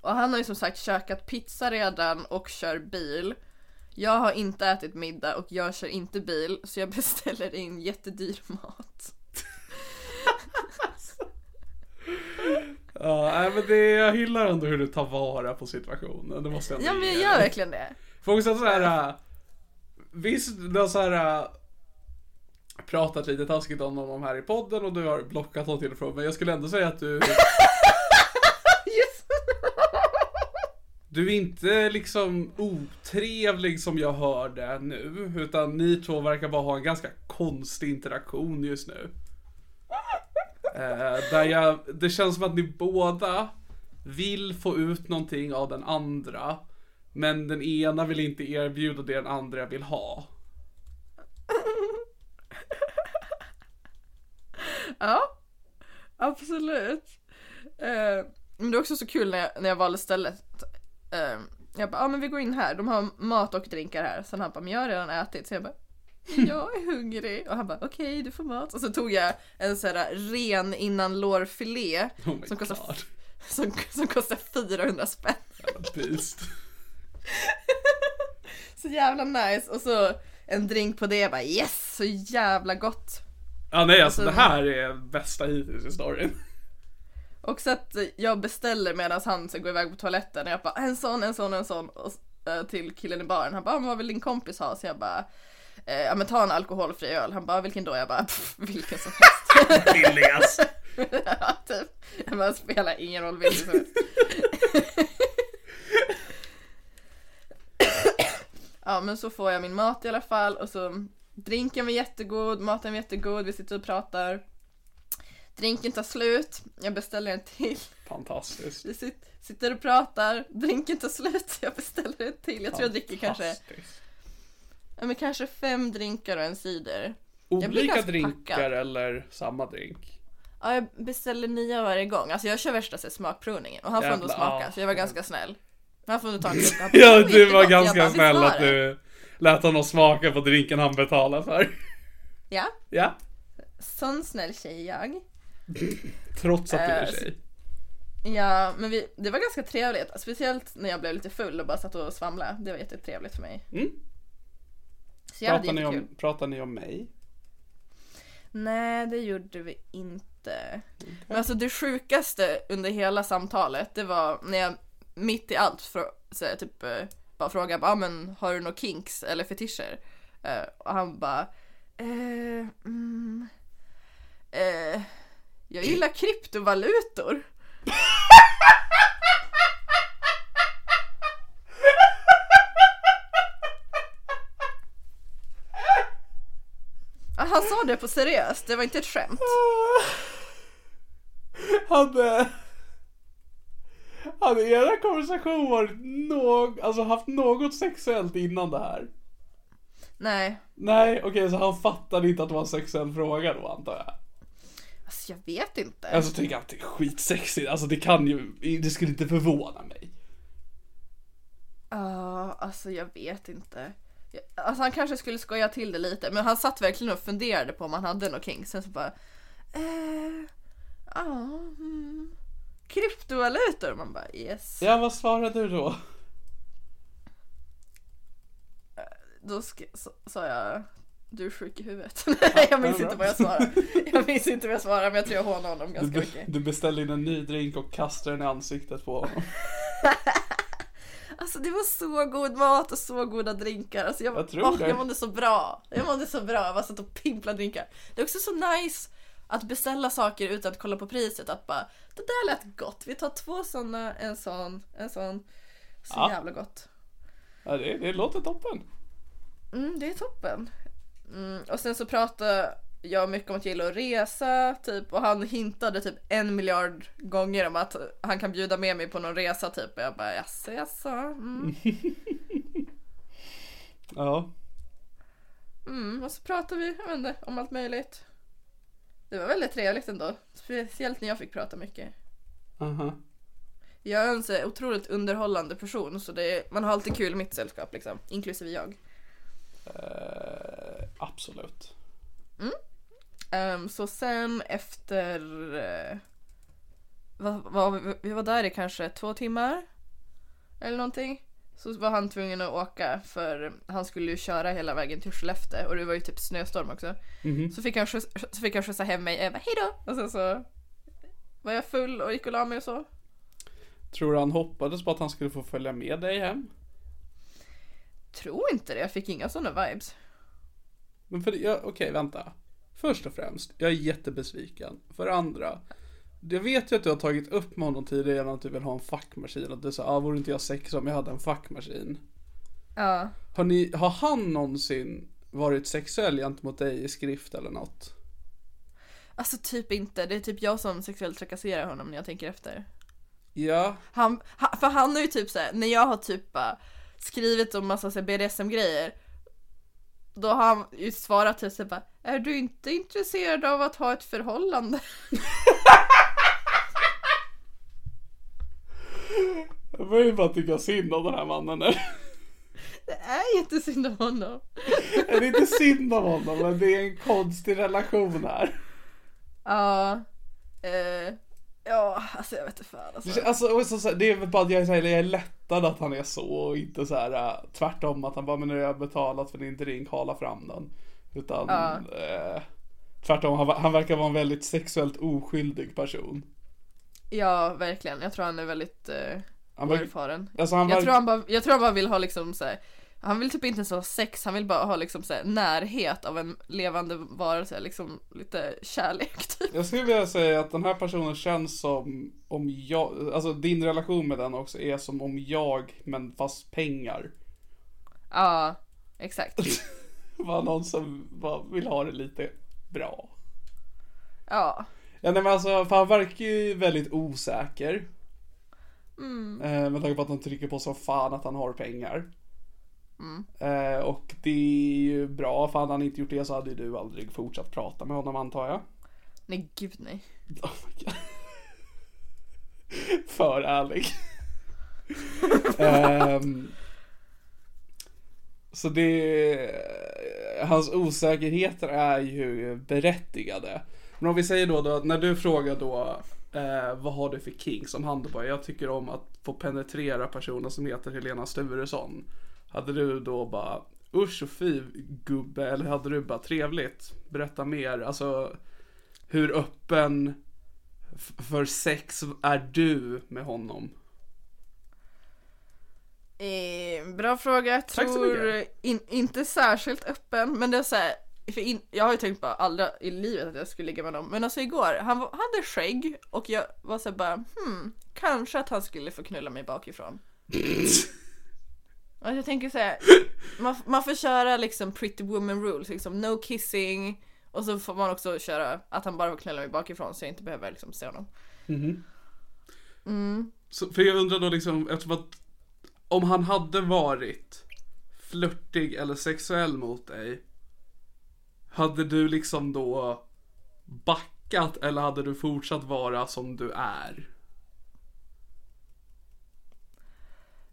Och han har ju som sagt käkat pizza redan och kör bil. Jag har inte ätit middag och jag kör inte bil så jag beställer in jättedyr mat. Ja, men det, jag gillar ändå hur du tar vara på situationen. Det måste jag Ja men jag gör verkligen det. För också så här. äh, Visst, har så här. Pratat lite taskigt om honom här i podden och du har blockat honom till och från. Men jag skulle ändå säga att du, Yes. du är inte liksom otrevlig som jag hör det nu. Utan ni två verkar bara ha en ganska konstig interaktion just nu. Eh, där jag, det känns som att ni båda vill få ut någonting av den andra. Men den ena vill inte erbjuda det den andra vill ha. Ja, absolut. Eh, men det är också så kul när jag, när jag valde stället. Eh, jag bara, ja ah, men vi går in här, de har mat och drinkar här. Sen han bara, men jag har redan ätit. Så jag bara, jag är hungrig. Och han bara, okej du får mat. Och så tog jag en sån här ren innan lårfilé. Oh som, kostar, som, som kostar 400 spänn. Beast. Så jävla nice. Och så en drink på det. Jag bara, yes, så jävla gott. Ja nej alltså Och det här är bästa hittills i storyn. Och så att jag beställer medan han ska gå iväg på toaletten och jag bara en sån, en sån, en sån och, eh, till killen i baren. Han bara, "Ah, men vad vill din kompis ha? Så jag bara, eh, ja men ta en alkoholfri öl. Han bara, vilken då? Jag bara, "Pff, vilken som helst. Billigast. ja, typ. Jag bara, spelar ingen roll vilken som helst. ja men så får jag min mat i alla fall och så drinken var jättegod, maten var jättegod, vi sitter och pratar. Drinken tar slut, jag beställer en till. Fantastiskt. Vi sit, sitter och pratar, drinken tar slut, jag beställer en till. Jag tror jag dricker kanske, ja, men kanske fem drinkar och en cider. Olika drinkar packad. eller samma drink? Ja, jag beställer nya varje gång. Alltså jag kör värsta så smakprovningen och han får ändå smaka ja. så jag var ganska snäll. Han får ändå ta en klunk. Ja, "Det du var jättegott." Jag ganska bara, "Visst snäll att det?" du lät honom smaka på drinken han betalade för. Ja, Ja. sån snäll tjej jag. Trots att du är Eh, tjej. Ja, men vi, det var ganska trevligt. Speciellt när jag blev lite full och bara satt och svamlade. Det var jättetrevligt för mig. Mm. Så jag Pratar ni, om, pratar ni om mig? Nej, det gjorde vi inte. Men alltså det sjukaste under hela samtalet, det var när jag mitt i allt för, så här, typ eh, bara frågar bara, ah, men har du några kinks eller fetischer? Eh, och han bara, eh, mm, eh, jag gillar kryptovalutor. Han sa det på seriöst, det var inte ett skämt. Hade... Eh, hade era konversation varit någ, alltså haft något sexuellt innan det här? Nej, Nej, okej så han fattade inte att det var en sexuell fråga då antar jag. alltså jag vet inte. Alltså tycker jag att det är skitsexigt, alltså det kan ju, det skulle inte förvåna mig. Ja, alltså jag vet inte. Jag- Alltså han kanske skulle skoja till det lite, men han satt verkligen och funderade på om han hade något king. Sen så bara, eh, ja, mm, kryptovalutor. Man bara yes. Ja, vad svarade du då? Då sa jag, du är sjuk i huvudet. Nej, jag minns inte vad jag svarade. Jag minns inte vad jag svarade, men jag tror jag hånade honom Du, ganska be- mycket. du beställde in en ny drink och kastade den i ansiktet på honom. Alltså det var så god mat och så goda drinkar. Alltså jag, Jag tror åh, det. jag mådde så bra. Jag mådde så bra. Jag bara satt och pimplade drinkar. Det är också så nice att beställa saker utan att kolla på priset. Att bara, det där lät gott. Vi tar två såna, en sån, en sån. Så Ja. jävla gott. Ja, det, det låter toppen. Mm, det är toppen. Mm, och sen så pratade jag mycket om att jag gillar att resa, typ. Och han hintade typ en miljard gånger om att han kan bjuda med mig på någon resa, typ. Och jag bara, jaså, jaså. Mm. Ja. Mm, och så pratade vi, jag vet inte, om allt möjligt. Det var väldigt trevligt ändå. Speciellt när jag fick prata mycket. Aha. Jag är en så otroligt underhållande person så det är, man har alltid kul i mitt sällskap liksom. Inklusive jag. Eh, absolut. Ehm, så sen efter... Uh, vad, vad, vi var där i kanske två timmar. Eller någonting. Så var han tvungen att åka för han skulle ju köra hela vägen till Skellefteå och det var ju typ snöstorm också. Så, fick han skjuts, så fick han skjutsa hem mig. Jag bara hejdå! Och sen så var jag full och gick och la mig och så. Tror du han hoppades på att han skulle få följa med dig hem? Tror inte det, jag fick inga sådana vibes. Men för ja, okej vänta. Först och främst, jag är jättebesviken. För det andra, jag vet ju att du har tagit upp med honom tidigare att du vill ha en fackmaskin. Att du sa, ah, vore inte jag sex om jag hade en fackmaskin? Ja. Har, ni, har han någonsin varit sexuell gentemot dig i skrift eller något? Alltså typ inte, det är typ jag som sexuellt trakasserar honom när jag tänker efter. Ja, Han, ha- för han har ju typ såhär, när jag har typ skrivit om massa BDSM-grejer Då har han ju svarat typ såhär Är du inte intresserad av att ha ett förhållande? jag börjar ju bara tycka synd om den här mannen nu. Det är jättesynd om honom. Det är inte synd om honom, men det är en konstig relation här. Ja, eh, ja alltså jag vet inte fan alltså. Alltså, så, det är väl bara att jag här, jag är lättad att han är så och inte så här äh, tvärtom att han bara men nu har jag betalat för din drink, hala fram den. Utan eh, tvärtom, han, han verkar vara en väldigt sexuellt oskyldig person. Ja verkligen, jag tror han är väldigt eh, Han verkar- oerfaren. Alltså han Jag verkar- tror han bara, jag tror han bara vill ha liksom så här, Han vill typ inte ens ha sex, han vill bara ha liksom så här, närhet av en levande varelse, liksom lite kärlek typ. Jag skulle vilja säga att den här personen känns som om jag, alltså din relation med den också är som om jag, men fast pengar. Ja, exakt. Var någon som bara vill ha det lite bra. Ja, Ja nej men alltså, för han verkar ju väldigt osäker. Eh, med tanke på att han trycker på så fan att han har pengar. Eh, och det är ju bra, för hade han inte gjort det så hade du aldrig fortsatt prata med honom antar jag. nej gud nej. Oh my God. För ärlig. Ehm, så det, hans osäkerheter är ju berättigade. Men om vi säger då, då när du frågar då eh, vad har du för king som han då bara, jag tycker om att få penetrera personer som heter Helena Sturesson. Hade du då bara, usch och fy gubbe, eller hade du bara trevligt? Berätta mer, alltså hur öppen för sex är du med honom? Eh, bra fråga, jag tror in, inte särskilt öppen men det är så här, för in, jag har ju tänkt bara aldrig i livet att jag skulle ligga med någon men alltså igår, han var, hade skägg och jag var så bara hmm, kanske att han skulle få knulla mig bakifrån. Och jag tänker så här, man, man får köra liksom pretty woman rules, liksom no kissing och så får man också köra att han bara får knulla mig bakifrån så jag inte behöver liksom se honom. Så, för jag undrar då liksom, eftersom att om han hade varit flörtig eller sexuell mot dig. Hade du liksom då backat eller hade du fortsatt vara som du är?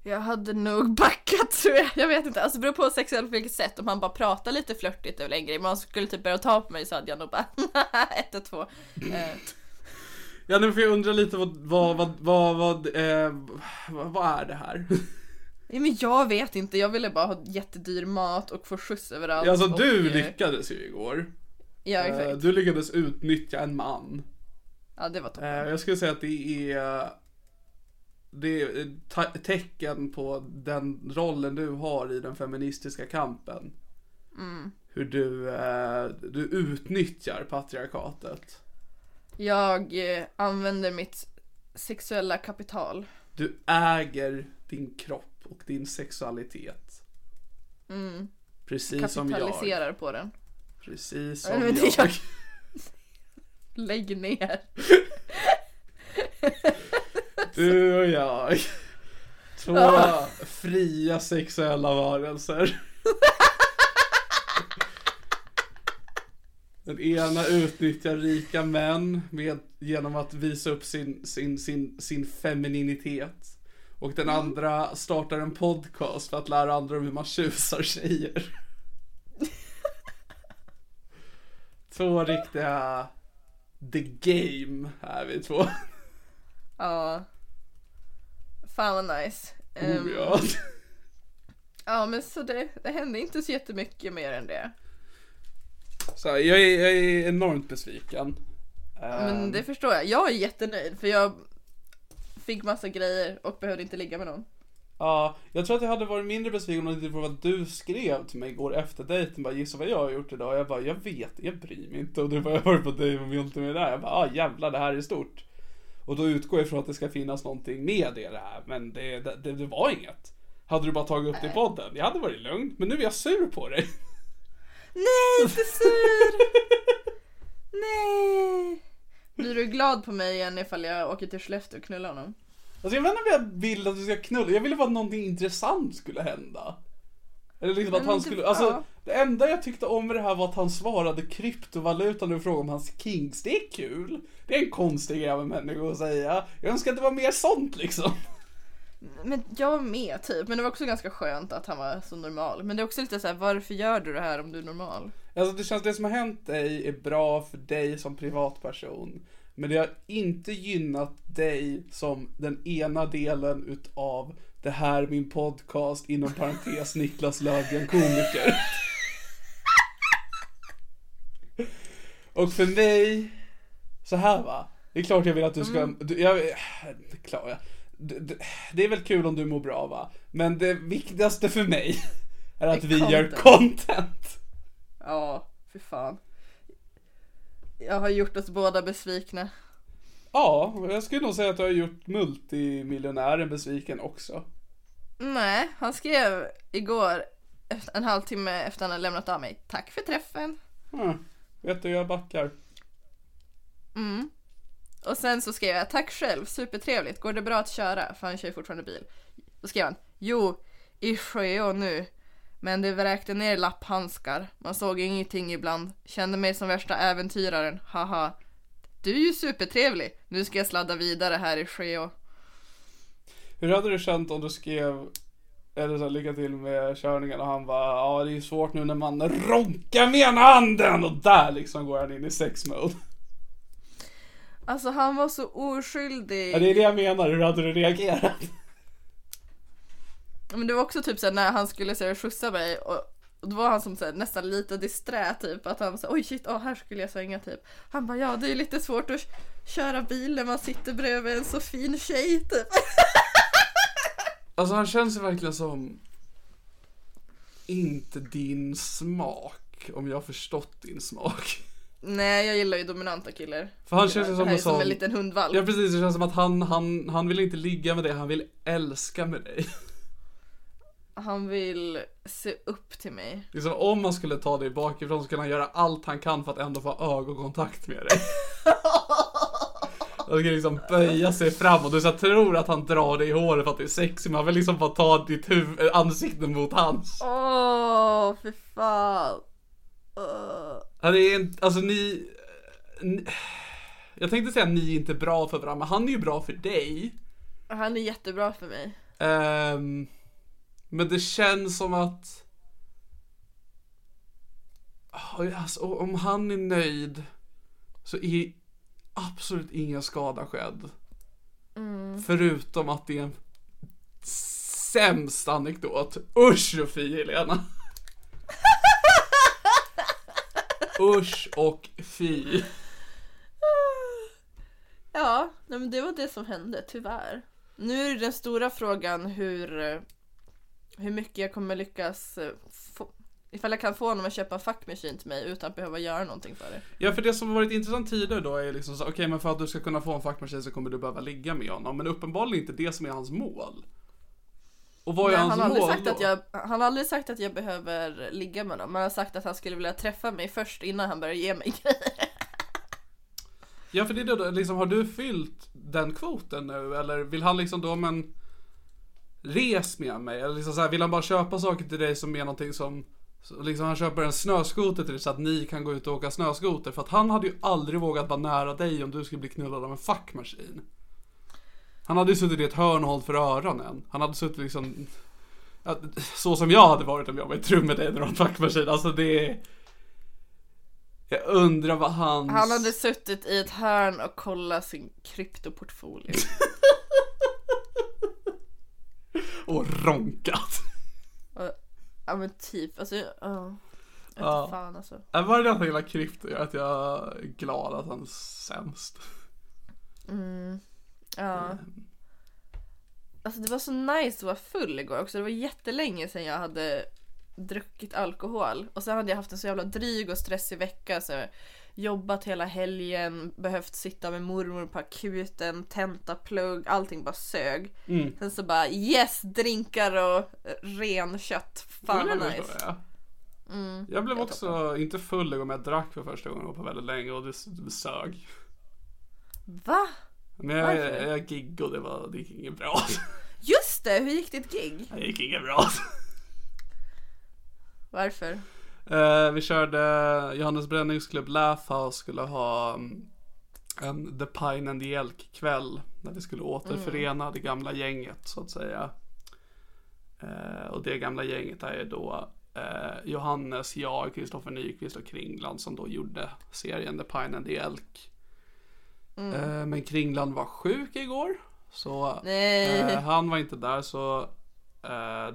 Jag hade nog backat tror jag. Jag vet inte, alltså det beror på sexuellt på vilket sätt. Om han bara pratar lite flörtigt över en grej, man skulle typ börja ta på mig så hade jag nog bara ett och två. Eh, Ja nej, för jag undrar lite vad, vad, vad, vad, vad, eh, vad, vad är det här? ja, men jag vet inte, jag ville bara ha jättedyr mat och få skjuts överallt. Ja, alltså och, du eh, lyckades ju igår. Ja Eh, exakt. Du lyckades utnyttja en man. Ja det var toppen. Eh, Jag skulle säga att det är det är tecken på den rollen du har i den feministiska kampen. Hur du, du utnyttjar patriarkatet. Jag använder mitt sexuella kapital. Du äger din kropp och din sexualitet. Precis som jag. Kapitaliserar på den. Precis som jag. gör- Lägg ner. Du och jag. Två Ah. fria sexuella varelser. Den ena utnyttjar rika män med, genom att visa upp sin, sin, sin, sin femininitet. Och den andra startar en podcast för att lära andra om hur man tjusar tjejer. Två riktiga the game är vi två. Ja. Fan vad nice. Oh, Ehm, ja. ja men så det, det hände inte så jättemycket mer än det. Så här, jag, är, jag är enormt besviken. Men Ehm, det förstår jag. Jag är jättenöjd för jag fick massa grejer och behövde inte ligga med någon. Ja, jag tror att jag hade varit mindre besviken om det inte var vad du skrev till mig igår efter dejten. Bara gissa vad jag har gjort idag. Jag bara, jag vet, jag bryr mig inte. Och du bara, jag har varit på dejt med multimiljonär. Jag bara, ah jävlar det här är stort. Och då utgår jag från att det ska finnas någonting med det här. Men det, det, det var inget. Hade du bara tagit upp det i podden, jag hade varit lugn. Men nu är jag sur på dig. Nej, inte sur! Nej! Blir du glad på mig igen ifall jag åker till Skellefteå och knullar honom? Alltså jag vet inte om jag vill att du ska knulla. Jag ville bara att någonting intressant skulle hända. Eller liksom att han skulle, alltså det enda jag tyckte om med det här var att han svarade kryptovaluta när du frågade om hans kings. Det är kul. Det är en konstig grej av en människa att säga. Jag önskar att det var mer sånt liksom. Men jag var med typ, men det var också ganska skönt att han var så normal. Men det är också lite så här, varför gör du det här om du är normal? Alltså det känns, det som har hänt dig är bra för dig som privatperson. Men det har inte gynnat dig som den ena delen utav det här är min podcast inom parentes Niklas Löfgren komiker. Och för mig, så här va. Det är klart jag vill att du ska, du, jag, det är klart, jag, det, det, är väl kul om du mår bra va. Men det viktigaste för mig är att Är vi gör content. Ja, för fan. Jag har gjort oss båda besvikna. Ja, jag skulle nog säga att du har gjort multimiljonären besviken också. Nej, han skrev igår en halvtimme efter han hade lämnat av mig. Tack för träffen. Hmm. Vet du, jag backar. Och sen så skrev jag tack själv, supertrevligt. Går det bra att köra? För han kör ju fortfarande bil. Då skrev han jo, i sjö nu. Men det vräkte ner lapphandskar. Man såg ingenting ibland. Kände mig som värsta äventyraren. Haha. Du är ju supertrevlig. Nu ska jag sladda vidare här i sjö. Hur hade du känt om du skrev eller så här, lycka till med körningen och han bara ja det är svårt nu när man ronkar med ena handen och där liksom går han in i sex mode. Alltså han var så oskyldig. Ja, det är det jag menar, hur hade du reagerat? Men det var också typ såhär när han skulle så här, skjutsa mig och, och då var han som så här, nästan lite disträ typ att han var så här, oj shit, oh, här skulle jag svänga typ. Han bara ja det är lite svårt att köra bil när man sitter bredvid en så fin tjej typ. Alltså han känns ju verkligen som inte din smak, om jag har förstått din smak. Nej jag gillar ju dominanta killar. För han känns ju som en är som sån... en liten hundvalp. Ja precis, det känns som att han, han, han vill inte ligga med dig, han vill älska med dig. Han vill se upp till mig. Liksom om man skulle ta dig bakifrån så skulle han göra allt han kan för att ändå få ögonkontakt med dig. Han ska liksom böja sig fram och du så tror att han drar dig i håret för att det är sexigt men han vill liksom bara ta ditt huvud, ansikte mot hans. Åh, för fan. Åh. Ja, det är en, alltså ni, ni... Jag tänkte säga att ni är inte bra för varandra, men han är ju bra för dig. Han är jättebra för mig. Ehm, men det känns som att... Alltså, om han är nöjd så är absolut ingen skada skedd. Förutom att det är en sämst anekdot. Usch och fy Helena. Usch och fy. Ja, men det var det som hände, tyvärr. Nu är det den stora frågan hur, hur mycket jag kommer lyckas eh, få, ifall jag kan få honom att köpa en fuckmaskin till mig utan att behöva göra någonting för det. Ja, för det som varit intressant tidigare då är liksom så, okej men för att du ska kunna få en fackmaskin så kommer du behöva ligga med honom. Men uppenbarligen inte det som är hans mål. Och vad är Men hans han, har aldrig mål sagt då? att jag, han har aldrig sagt att jag behöver ligga med honom. Men han har sagt att han skulle vilja träffa mig först innan han börjar ge mig grejer. Ja, för det är då, liksom, har du fyllt den kvoten nu? Eller vill han liksom då, men res med mig? Eller liksom så här, vill han bara köpa saker till dig som är någonting som liksom han köper en snöskoter till dig så att ni kan gå ut och åka snöskoter. För att han hade ju aldrig vågat vara nära dig om du skulle bli knullad av en fackmaskin. Han hade ju suttit i ett hörn och hållit för öronen. Han hade suttit liksom Så som jag hade varit om jag var i ett rum med dig när du en fackmaskin. Alltså det Jag undrar vad hans Han hade suttit i ett hörn och kollat sin kryptoportfolio. Och ronkat. Ja men typ, alltså, ja. Ja. fan alltså. Ja, Varje gång jag gillar krypto gör att jag är glad att han är sämst. Ja. Alltså det var så nice att vara full igår också. Det var jättelänge sedan jag hade druckit alkohol. Och sen hade jag haft en så jävla dryg och stressig vecka. Så jobbat hela helgen, behövt sitta med mormor på akuten, tentaplugg, allting bara sög. Sen så bara yes, drinkar och renkött. Fan vad nice. så, ja. Jag blev också, inte full igår men jag drack för första gången på väldigt länge och det, det sög. Va? Men jag, Varför? jag, jag gig och det, var, det gick inget bra. Just det, hur gick ditt gig? Det gick inget bra. Varför? Eh, vi körde Johannes Bränningsklubb Laugh House skulle ha mm, en The Pine and the Elk kväll. När vi skulle återförena det gamla gänget så att säga. Eh, och det gamla gänget är ju då eh, Johannes, jag, Kristoffer Nyqvist och Kringland som då gjorde serien The Pine and the Elk. Eh, men Kringland var sjuk igår. Så han var inte där så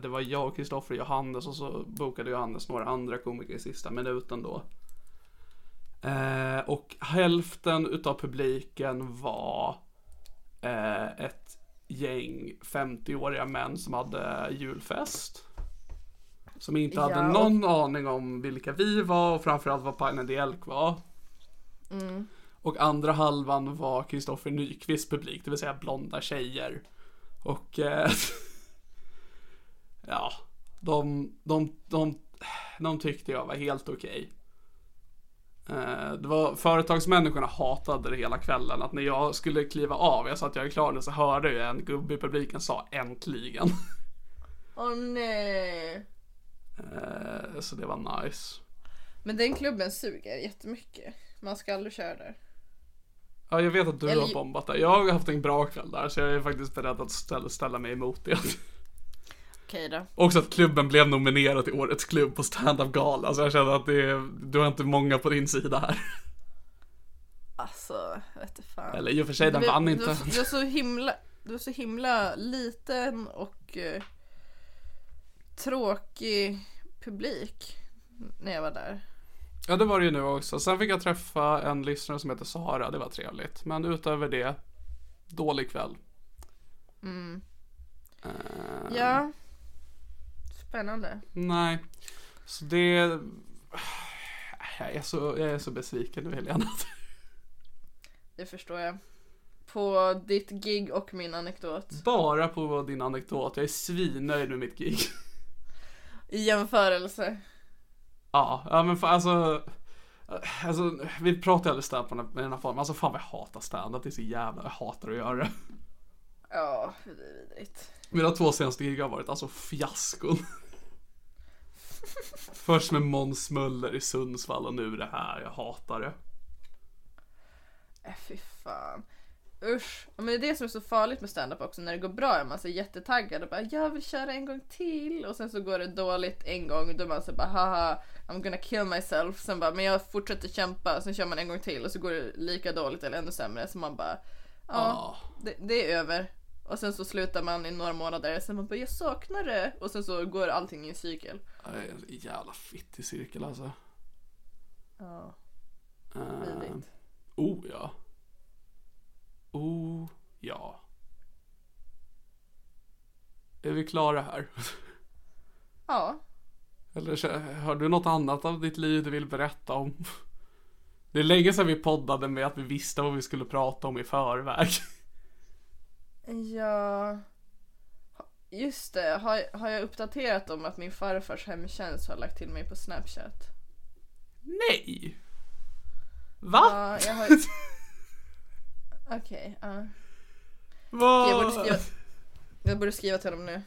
det var jag, Kristoffer och Johannes och så bokade Johannes några andra komiker i sista minuten då. Eh, och hälften utav publiken var eh, ett gäng 50-åriga män som hade julfest. Som inte Ja, hade och- någon aning om vilka vi var och framförallt vad Pine and Elk var. Och andra halvan var Kristoffer Nyqvist publik, det vill säga blonda tjejer. Och eh, ja, de, de, de, de tyckte jag var helt okej. Eh, det var företagsmänniskorna hatade det hela kvällen. Att när jag skulle kliva av, jag sa att jag är klar nu, så hörde jag en gubbe i publiken sa äntligen. Åh nej. Eh, så det var nice. Men den klubben suger jättemycket. Man ska aldrig köra där. Ja, jag vet att du Eller- har bombat det. Jag har haft en bra kväll där, så jag är faktiskt beredd att ställa, ställa mig emot det. Okej då. Också att klubben blev nominerad till årets klubb på stand-up gala. Så jag känner att det är, du har inte många på din sida här. Alltså, jag vet inte fan. Eller i och för sig, den du, vann du, inte. Du, du är så himla, du är så himla liten och eh, tråkig publik när jag var där. Ja, det var det ju nu också. Sen fick jag träffa en lyssnare som heter Sara. Det var trevligt. Men utöver det, dålig kväll. Mm. Eh, Ja. Spännande. Nej. Så det... Jag är så, jag är så besviken nu Helena. Det förstår jag. På ditt gig och min anekdot. Bara på din anekdot. Jag är svinnöjd med mitt gig. I jämförelse. Ja, ja men för, alltså. Alltså, vi pratar ju aldrig stand med den här formen. Alltså fan vad jag hatar stand Det är så jävla, jag hatar att göra det. Ja, det är vidrigt. Mina två senaste gig har varit alltså fiaskon. Först med Måns Möller i Sundsvall och nu det här. Jag hatar det. Äh, fy fan. Usch. Men det är det som är så farligt med stand-up också. När det går bra är man så jättetaggad och bara jag vill köra en gång till. Och sen så går det dåligt en gång. Då är man så bara haha I'm gonna kill myself. Sen bara men jag fortsätter kämpa. Sen kör man en gång till och så går det lika dåligt eller ännu sämre. Så man bara ja Ja. det, det är över. Och sen så slutar man i några månader. Sen man bara jag saknar det. Och sen så går allting i en cykel. Det är en jävla fittig cirkel alltså. Ja, Uh, oh ja. Oh ja. Är vi klara här? Ja. Eller har du något annat av ditt liv du vill berätta om? Det är länge sedan vi poddade med att vi visste vad vi skulle prata om i förväg. Ja, just det. Har, har jag uppdaterat om att min farfars hemtjänst har lagt till mig på Snapchat? Nej! Va? Ja, jag har... Okej, ja. Vad? Jag borde skriva... Jag borde skriva till honom nu.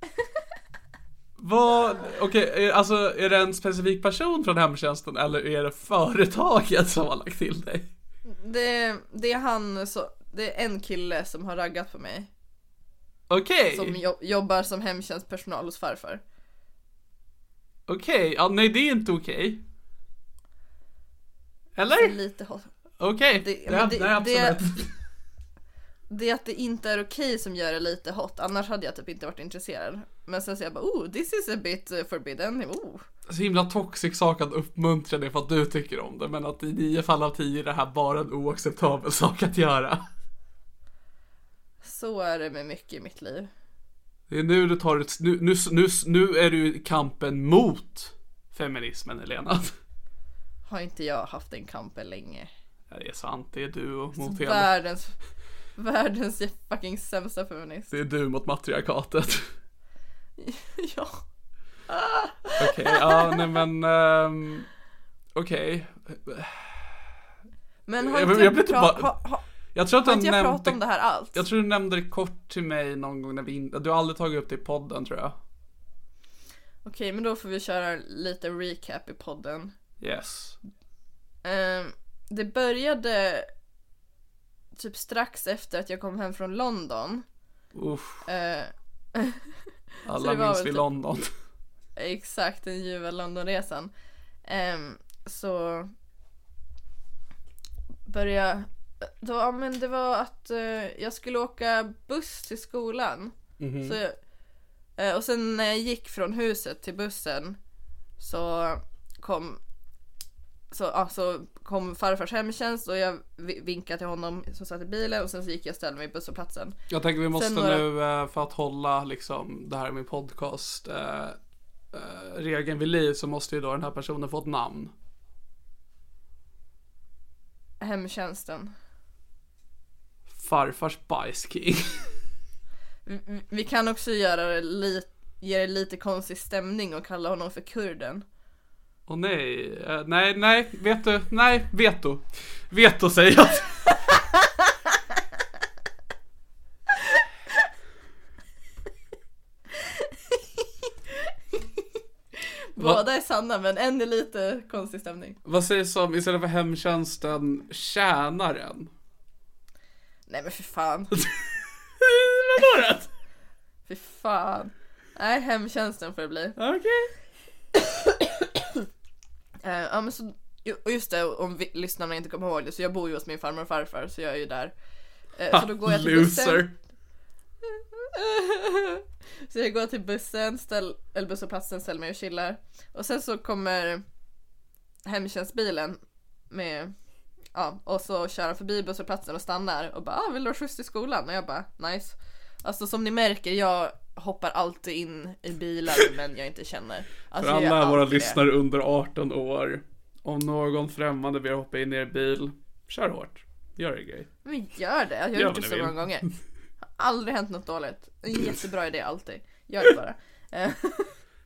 Vad? Okej, är- alltså är det en specifik person från hemtjänsten eller är det företaget som har lagt till dig? Det, det är han så... Det är en kille som har raggat på mig. Okej, Som jo, jobbar som hemtjänstpersonal hos farfar. okej, ja nej det är inte okej. Så Eller? lite hot. Okej, Det- det, men det, det- absolut. Det är att det inte är okej som gör det lite hot. Annars hade jag typ inte varit intresserad. Men sen så jag bara oh this is a bit uh, forbidden. Oh. Så himla toxic sak att uppmuntra det för att du tycker om det men att i nio fall av tio är det här bara en oacceptabel sak att göra. Så är det med mycket i mitt liv. Det är nu du tar ett, nu, nu, nu, nu är du i kampen mot feminismen Helena. Har inte jag haft den kampen länge. Ja, det är sant, det är du och mot hela, Världens, världens fucking sämsta feminist. det är du mot matriarkatet. ja. Okej, ja nej men, ehm, okej. Men har Jag- inte jag jag, blir typ Jag tror att inte jag pratat om nämnde, det här allt? jag tror du nämnde det kort till mig någon gång när vi in, du har aldrig tagit upp det i podden tror jag. Okej, men då får vi köra lite recap i podden. Yes. Ehm, det började typ strax efter att jag kom hem från London. Uff, Eh, alla minns vi typ- London. exakt, den ljuva Londonresan. Ehm, så började då, ja, men det var att eh, jag skulle åka buss till skolan. Mhm. Så jag, eh, och sen när jag gick från huset till bussen så kom så, ja, så kom farfars hemtjänst och jag vi- vinkade till honom som satt i bilen och sen så gick jag och ställde mig i busshållplatsen. Jag tänker vi måste Sen några- nu eh, för att hålla liksom det här med podcast eh, eh, regeln vid liv så måste ju då den här personen få ett namn. Hemtjänsten. Farfars bajsking. Vi, vi- vi kan också göra det lite, ge det lite konstig stämning och kalla honom för kurden. Åh nej, eh, nej, nej, vet du, nej, veto. Veto säger jag. Båda är sanna men en är lite konstig stämning. Vad sägs om istället för hemtjänsten, tjänaren? Nej men för fan. Vadå då? Fy fan. Nej, hemtjänsten får det bli. Okej. Eh, ja men så, ju- och just det, om vi, lyssnarna inte kommer ihåg det, så jag bor ju hos min farmor och farfar, så jag är ju där. Eh, så då går jag till bussen. Loser. så jag går till bussen, ställ, eller busshållplatsen, ställer mig och chillar. Och sen så kommer hemtjänstbilen med, ja, och så kör han förbi busshållplatsen och stannar och bara ah, vill du ha skjuts till skolan? Och jag bara nice. Alltså som ni märker, jag hoppar alltid in i bilar men jag inte känner. Alltså, För alla våra lyssnare under 18 år. Om någon främmande ber hoppa in i er bil, kör hårt. Gör er grej. Men gör det, jag har Gör gjort det så vill. många gånger. Har aldrig hänt något dåligt. En jättebra idé alltid. Gör det bara. Eh,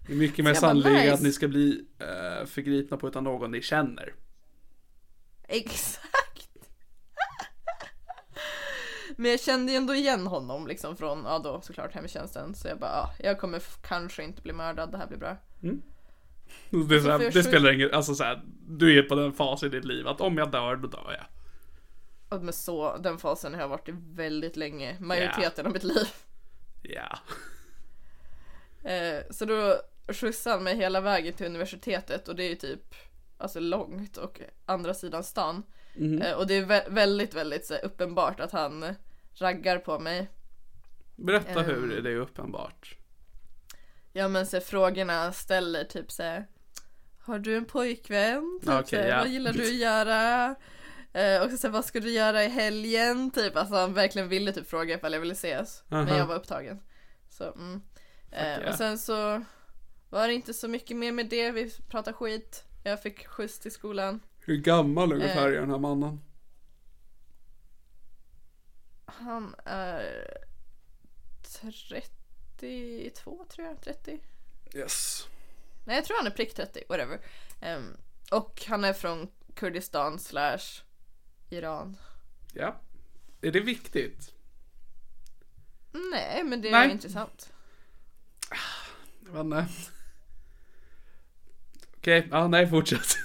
Det är mycket mer sannolikt nice. att ni ska bli eh, förgripna på utan någon ni känner. Exakt. Men jag kände ju ändå igen honom liksom från, ja då såklart hemtjänsten. Så jag bara, ja, jag kommer kanske inte bli mördad, det här blir bra. Det, är så här, får jag det spelar ingen alltså så här, du är på den fas i ditt liv att om jag dör, då dör jag. Och med så, den fasen har jag varit i väldigt länge, majoriteten av mitt liv. Ja. Eh, så då skjutsade han mig hela vägen till universitetet och det är ju typ alltså långt och andra sidan stan. Eh, och det är vä- väldigt, väldigt så uppenbart att han raggar på mig. Berätta Ehm. hur det är uppenbart. Ja men så frågorna ställer typ så här, Har du en pojkvän? Typ, Okej, så ja. Vad gillar du att göra? Eh, och så vad ska du göra i helgen? Typ, alltså han verkligen ville typ fråga ifall jag ville ses. Men Aha. jag var upptagen. Så, mm. eh, yeah. Och sen så var det inte så mycket mer med det, vi pratade skit. Jag fick skjuts till skolan. Hur gammal ungefär Eh. är den här mannen? Han är 32 tror jag, 30. Yes. Nej jag tror han är prick 30, whatever. Ehm, och han är från Kurdistan slash Iran. Ja. Är det viktigt? Nej men det är Nej. intressant. Jag vet inte. Okej, ja nej fortsätt.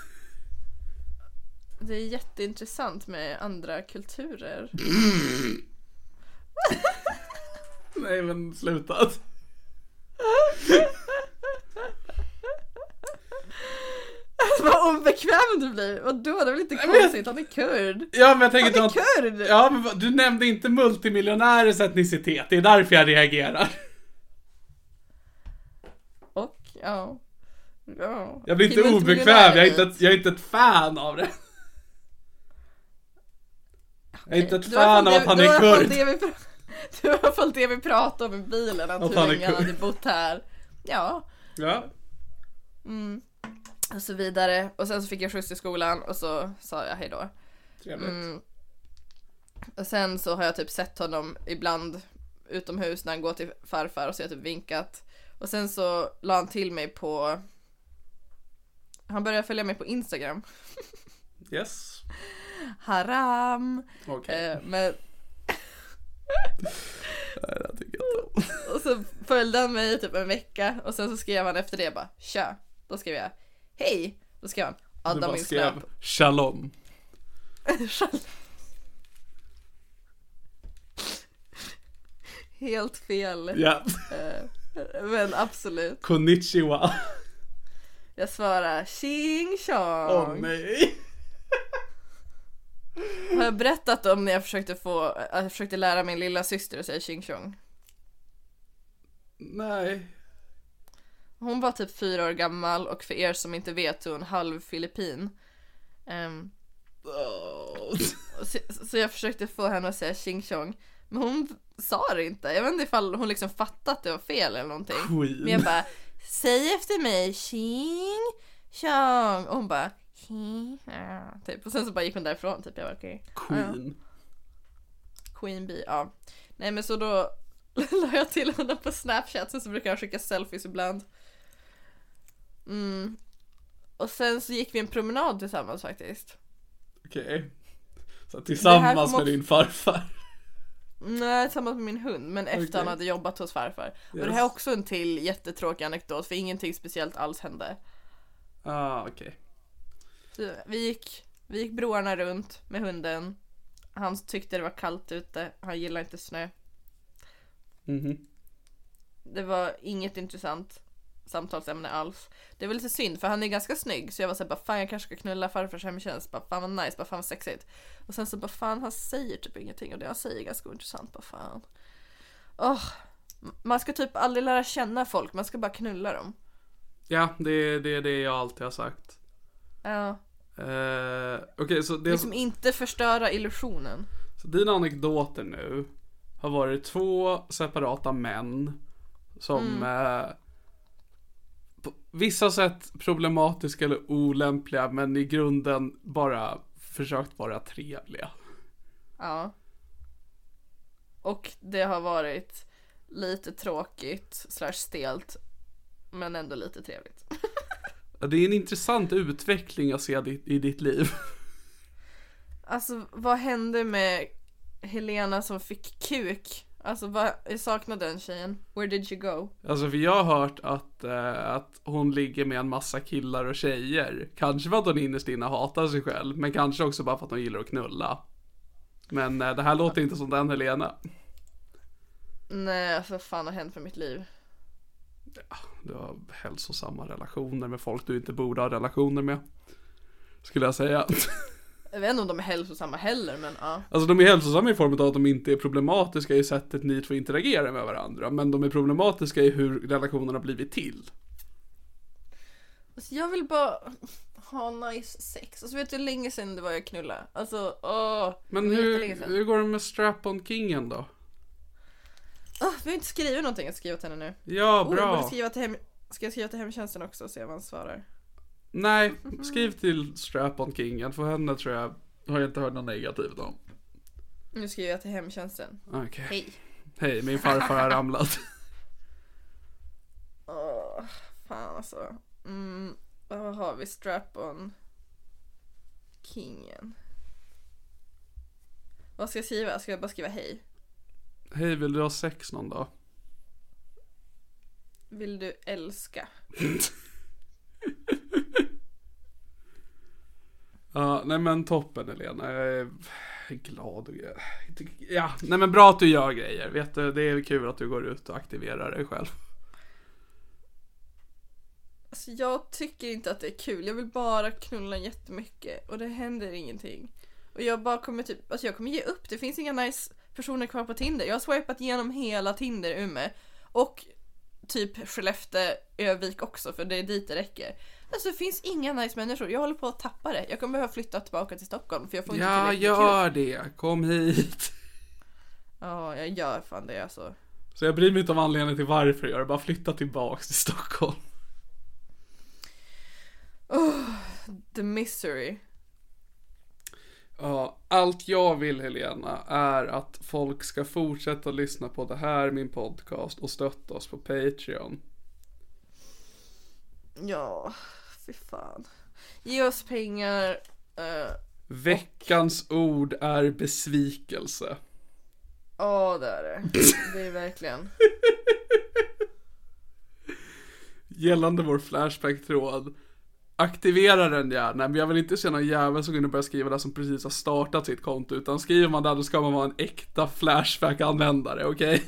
Det är jätteintressant med andra kulturer. nej men sluta. Vad obekväm du blir! Vadå? Det är väl inte konstigt? Han är kurd. Ja men jag tänker Han är att... kurd! Ja men du nämnde inte multimiljonärers etnicitet, det är därför jag reagerar. Och ja. Ja. Jag blir inte obekväm, jag är inte, ett, jag är inte ett fan av det. Jag är inte ett fan av att han är kurd. Det, det var i alla fall det vi pratade om i bilen, att, Att hur länge han hade bott här. Ja, Ja. och så vidare. Och sen så fick jag skjuts till skolan och så sa jag hejdå. Trevligt. Mm. Och sen så har jag typ sett honom ibland utomhus när han går till farfar och så har jag typ vinkat. Och sen så la han till mig på Han började följa mig på Instagram. Yes. Haram! Okej. Eh, men, Nej, det tycker jag inte om. och så följde han mig typ en vecka och sen så skrev han efter det bara Tja! Då skrev jag Hej! Då skrev han Du Adda bara min skrev snap. shalom. Helt fel. Ja. Eh, Men absolut. Konnichiwa. Jag svarar tjing tjong. Åh nej. Har jag berättat om när jag försökte få, jag försökte lära min lilla syster att säga tjing tjong? Nej. Hon var typ fyra år gammal och för er som inte vet så är hon halv filippin. Ehm, Oh. så, så jag försökte få henne att säga tjing tjong. Men hon sa det inte. Jag vet inte ifall hon liksom fattade att det var fel eller någonting. Queen. Men jag bara, säg efter mig, tjing tjong. Och hon bara, tjing, ja, typ. Och sen så bara gick hon därifrån typ. Jag bara, okej. Ja, ja. Queen. Queen Bee, ja. Nej men så då la jag till honom på snapchat, sen så brukar jag skicka selfies ibland. Mm. Och sen så gick vi en promenad tillsammans faktiskt. Okej. Så Det här tillsammans med din farfar. Nej, tillsammans med min hund, men efter Okej. han hade jobbat hos farfar. Och det Yes. här är också en till jättetråkig anekdot, för ingenting speciellt alls hände. Ah, okej. Så vi gick, vi gick broarna runt med hunden. Han tyckte det var kallt ute, han gillar inte snö. Mhm. Det var inget intressant samtalsämne alls. Det var lite synd för han är ganska snygg så jag var såhär bara fan jag kanske ska knulla farfars hemtjänst. Bara fan vad nice, bara fan vad sexigt. Och sen så bara fan han säger typ ingenting och det han säger är ganska ointressant. Bara fan. Åh. Man ska typ aldrig lära känna folk, man ska bara knulla dem. Ja, det är det, det jag alltid har sagt. Ja. Eh, Okej, så, det, Liksom inte förstöra illusionen. så dina anekdoter nu har varit två separata män Som eh, på vissa sätt problematiska eller olämpliga men i grunden bara försökt vara trevliga. Ja. Och det har varit lite tråkigt slash stelt men ändå lite trevligt. Det är en intressant utveckling att se di- i ditt liv. Alltså vad hände med Helena som fick kuk? Alltså vad, jag saknar den tjejen. Where did you go? Alltså för jag har hört att, eh, att hon ligger med en massa killar och tjejer. Kanske för att hon innerst inne hatar sig själv, men kanske också bara för att hon gillar att knulla. Men eh, det här låter inte som den Helena. Nej, alltså vad fan har hänt med mitt liv? Du har hälsosamma relationer med folk du inte borde ha relationer med. Skulle jag säga. Jag vet inte om de är hälsosamma heller men ja. Alltså de är hälsosamma i form av att de inte är problematiska i sättet ni två interagerar med varandra. Men de är problematiska i hur relationen har blivit till. Alltså jag vill bara ha nice sex. Alltså vet du hur länge sedan det var jag knullade? Alltså åh. Men hur, hur går det med strap-on kingen då? Ah, vi har inte skrivit någonting att skriva till henne nu. Ja, Oh, jag borde bra. skriva till hem... Ska jag skriva till hemtjänsten också och se vad han svarar? Nej, skriv till strap-on kingen. För henne tror jag, har jag inte hört något negativt om. Nu skriver jag till hemtjänsten. Okej. Hej. Hej, min farfar har ramlat. Åh, fan alltså. Mm, vad har vi? Strap-on. Kingen. Vad ska jag skriva? Ska jag bara skriva hej? Hej, vill du ha sex någon dag? Vill du älska? Ja, nej men toppen Helena. Jag är glad och Ja, nej men bra att du gör grejer. Vet du, det är kul att du går ut och aktiverar dig själv. Alltså jag tycker inte att det är kul. Jag vill bara knulla jättemycket och det händer ingenting. Och jag bara kommer typ, alltså jag kommer ge upp. Det finns inga nice personer kvar på Tinder. Jag har swipat igenom hela Tinder Ume. Och typ Skellefteå, Övik också för det är dit det räcker. Alltså det finns inga nice människor. Jag håller på att tappa det. Jag kommer behöva flytta tillbaka till Stockholm för jag får inte Ja, tillräckligt gör kul. det. Kom hit. Ja, jag gör fan det alltså. Så jag bryr mig inte om anledningen till varför jag gör det. Bara flytta tillbaks till Stockholm. The misery. Ja, allt jag vill Helena är att folk ska fortsätta lyssna på det här, min podcast och stötta oss på Patreon. Ja, fy fan. Ge oss pengar. eh, Veckans ord är besvikelse. Ja, det är det. Det är verkligen. Gällande vår Flashback-tråd. Aktivera den gärna, men jag vill inte se någon jävel som och börjar skriva det som precis har startat sitt konto. Utan skriver man där då ska man vara en äkta Flashback-användare, okej?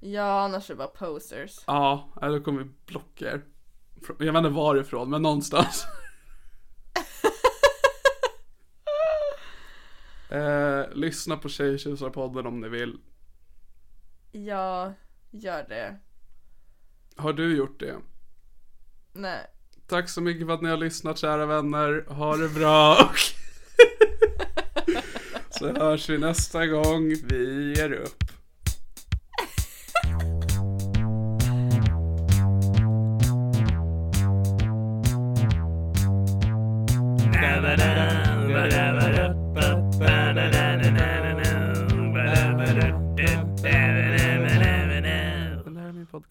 Ja, annars är det bara posters. Ja, då kommer vi blocka er. Jag vet inte varifrån, men någonstans. eh, lyssna på Tjejtjusarpodden om ni vill. Ja, gör det. Har du gjort det? Nej. Tack så mycket för att ni har lyssnat kära vänner. Ha det bra så hörs vi nästa gång. Vi ger upp.